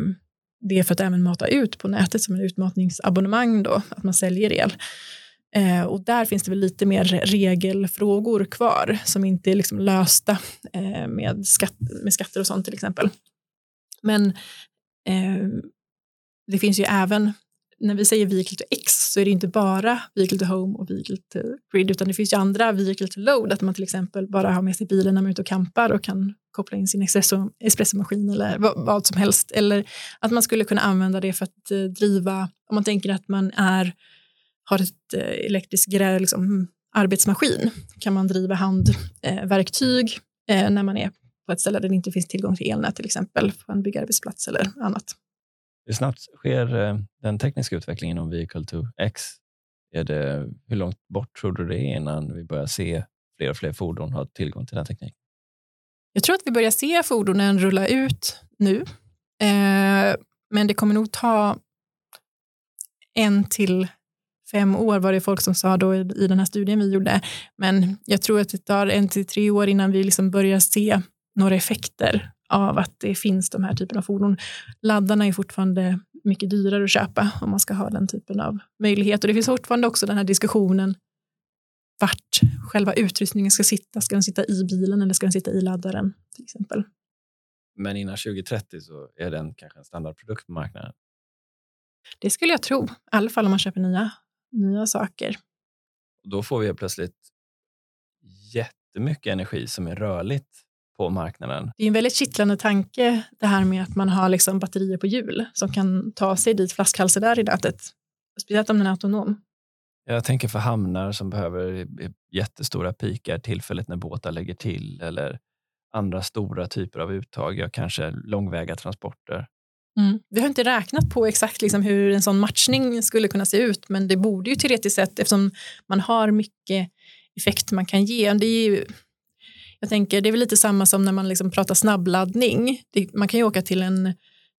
Speaker 2: det är för att även mata ut på nätet som en utmatningsabonnemang då, att man säljer el. Eh, och där finns det väl lite mer regelfrågor kvar som inte är liksom lösta eh, med, skatt, med skatter och sånt till exempel. Men eh, det finns ju även, när vi säger vehicle to X så är det inte bara vehicle to home och vehicle to grid utan det finns ju andra vehicle to load, att man till exempel bara har med sig bilen när man är ute och campar och kan koppla in sin espresso, espressomaskin eller vad, vad, som helst. Eller att man skulle kunna använda det för att eh, driva, om man tänker att man är, har ett eh, elektriskt liksom, mm, arbetsmaskin, kan man driva handverktyg eh, när man är på ett ställe där det inte finns tillgång till elnät till exempel, på en byggarbetsplats eller annat.
Speaker 1: Hur snabbt sker eh, den tekniska utvecklingen om Vehicle to X? Är det, hur långt bort tror du det är innan vi börjar se fler och fler fordon ha tillgång till den tekniken?
Speaker 2: Jag tror att vi börjar se fordonen rulla ut nu, eh, men det kommer nog ta en till fem år var det folk som sa då i, i den här studien vi gjorde. Men jag tror att det tar en till tre år innan vi liksom börjar se några effekter av att det finns de här typen av fordon. Laddarna är fortfarande mycket dyrare att köpa om man ska ha den typen av möjlighet. Och det finns fortfarande också den här diskussionen vart själva utrustningen ska sitta. Ska den sitta i bilen eller ska den sitta i laddaren till exempel?
Speaker 1: Men innan 2030 så är den kanske en standardprodukt på marknaden?
Speaker 2: Det skulle jag tro, i alla fall om man köper nya, nya saker.
Speaker 1: Då får vi plötsligt jättemycket energi som är rörligt på marknaden.
Speaker 2: Det är en väldigt kittlande tanke det här med att man har liksom batterier på hjul som kan ta sig dit flaskhalsar där i nätet. Speciellt om den är autonom.
Speaker 1: Jag tänker för hamnar som behöver jättestora pikar tillfälligt när båtar lägger till eller andra stora typer av uttag, ja, kanske långväga transporter.
Speaker 2: Mm. Vi har inte räknat på exakt liksom hur en sån matchning skulle kunna se ut, men det borde ju teoretiskt sett, eftersom man har mycket effekt man kan ge. Det är ju, jag tänker, det är väl lite samma som när man liksom pratar snabbladdning. Det, man kan ju åka till en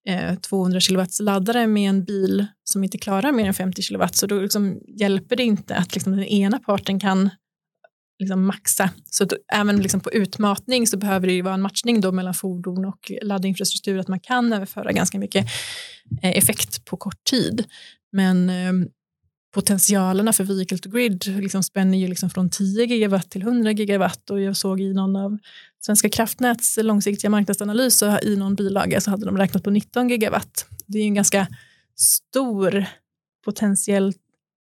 Speaker 2: eh, 200 kilowatts laddare med en bil som inte klarar mer än 50 kilowatt, så då liksom hjälper det inte att liksom den ena parten kan liksom maxa. Så då, även liksom på utmatning så behöver det ju vara en matchning då mellan fordon och laddinfrastruktur, att man kan överföra ganska mycket eh, effekt på kort tid. Men ehm, potentialerna för vehicle to grid liksom spänner ju liksom från 10 gigawatt till 100 gigawatt och jag såg i någon av Svenska kraftnäts långsiktiga marknadsanalys och i någon bilaga så hade de räknat på 19 gigawatt. Det är en ganska stor potentiell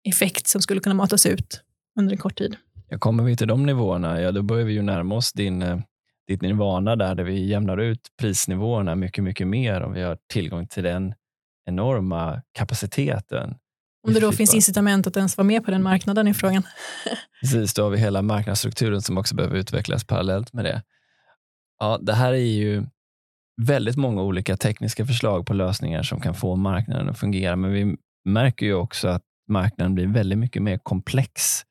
Speaker 2: effekt som skulle kunna matas ut under en kort tid.
Speaker 1: Ja, kommer vi till de nivåerna, ja då börjar vi ju närma oss din, eh, ditt nirvana där, där vi jämnar ut prisnivåerna mycket, mycket mer om vi har tillgång till den enorma kapaciteten
Speaker 2: om det då finns incitament att ens vara med på den marknaden i frågan.
Speaker 1: Precis, då har vi hela marknadsstrukturen som också behöver utvecklas parallellt med det. Ja, det här är ju väldigt många olika tekniska förslag på lösningar som kan få marknaden att fungera, men vi märker ju också att marknaden blir väldigt mycket mer komplex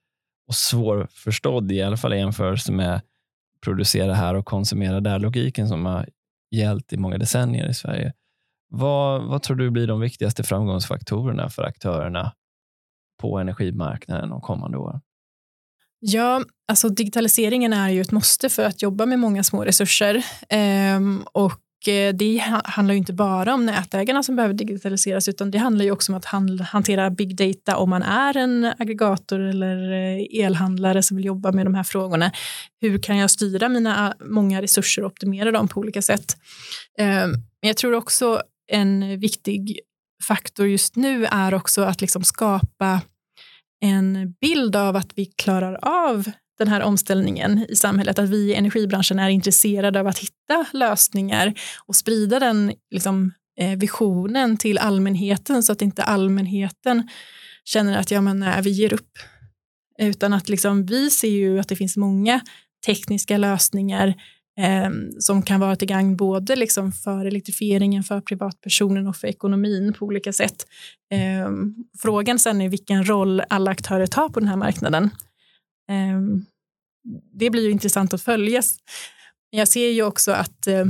Speaker 1: och svårförstådd, i alla fall i jämförelse med producera här och konsumera där logiken som har gällt i många decennier i Sverige. Vad, vad tror du blir de viktigaste framgångsfaktorerna för aktörerna på energimarknaden de kommande åren?
Speaker 2: Ja, alltså digitaliseringen är ju ett måste för att jobba med många små resurser. Ehm, och eh, det handlar ju inte bara om nätägarna som behöver digitaliseras, utan det handlar ju också om att hantera big data om man är en aggregator eller eh, elhandlare som vill jobba med de här frågorna. Hur kan jag styra mina många resurser och optimera dem på olika sätt? Ehm, men jag tror också en viktig faktor just nu är också att liksom skapa en bild av att vi klarar av den här omställningen i samhället, att vi i energibranschen är intresserade av att hitta lösningar och sprida den liksom, eh, visionen till allmänheten så att inte allmänheten känner att ja, men, nej, vi ger upp. Utan att liksom, vi ser ju att det finns många tekniska lösningar eh, som kan vara till gagn både liksom för elektrifieringen, för privatpersonen och för ekonomin på olika sätt. Eh, frågan sen är vilken roll alla aktörer tar på den här marknaden. Eh, det blir ju intressant att följa. Jag ser ju också att eh,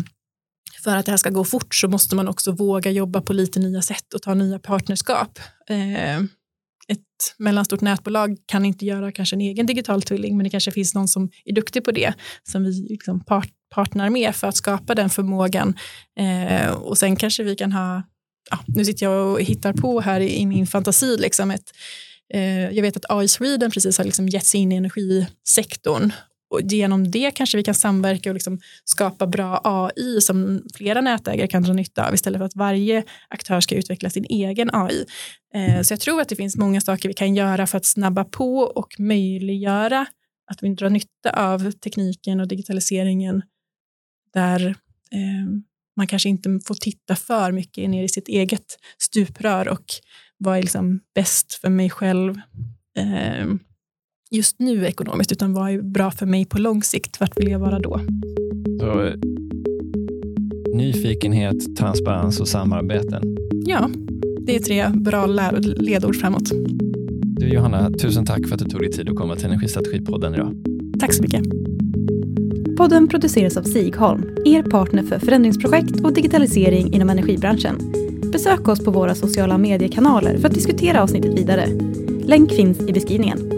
Speaker 2: för att det här ska gå fort så måste man också våga jobba på lite nya sätt och ta nya partnerskap. Ehm, ett mellanstort nätbolag kan inte göra kanske en egen digital tvilling, men det kanske finns någon som är duktig på det, som vi liksom part, partner med för att skapa den förmågan. Eh, och sen kanske vi kan ha, ja, nu sitter jag och hittar på här i, i min fantasi, liksom ett, Eh, jag vet att AI Sweden precis har liksom gett sig in i energisektorn och genom det kanske vi kan samverka och liksom skapa bra AI som flera nätägare kan dra nytta av istället för att varje aktör ska utveckla sin egen AI. Eh, så jag tror att det finns många saker vi kan göra för att snabba på och möjliggöra att vi drar nytta av tekniken och digitaliseringen där eh, man kanske inte får titta för mycket ner i sitt eget stuprör och vad är liksom bäst för mig själv eh, just nu ekonomiskt, utan vad är bra för mig på lång sikt? Vart vill jag vara då?
Speaker 1: Så, nyfikenhet, transparens och samarbeten.
Speaker 2: Ja, det är tre bra ledord framåt.
Speaker 1: Du Johanna, tusen tack för att du tog dig tid att komma till Energistrategipodden idag.
Speaker 2: Tack så mycket.
Speaker 3: Podden produceras av Sigholm, er partner för förändringsprojekt och digitalisering inom energibranschen. Besök oss på våra sociala mediekanaler för att diskutera avsnittet vidare. Länk finns i beskrivningen.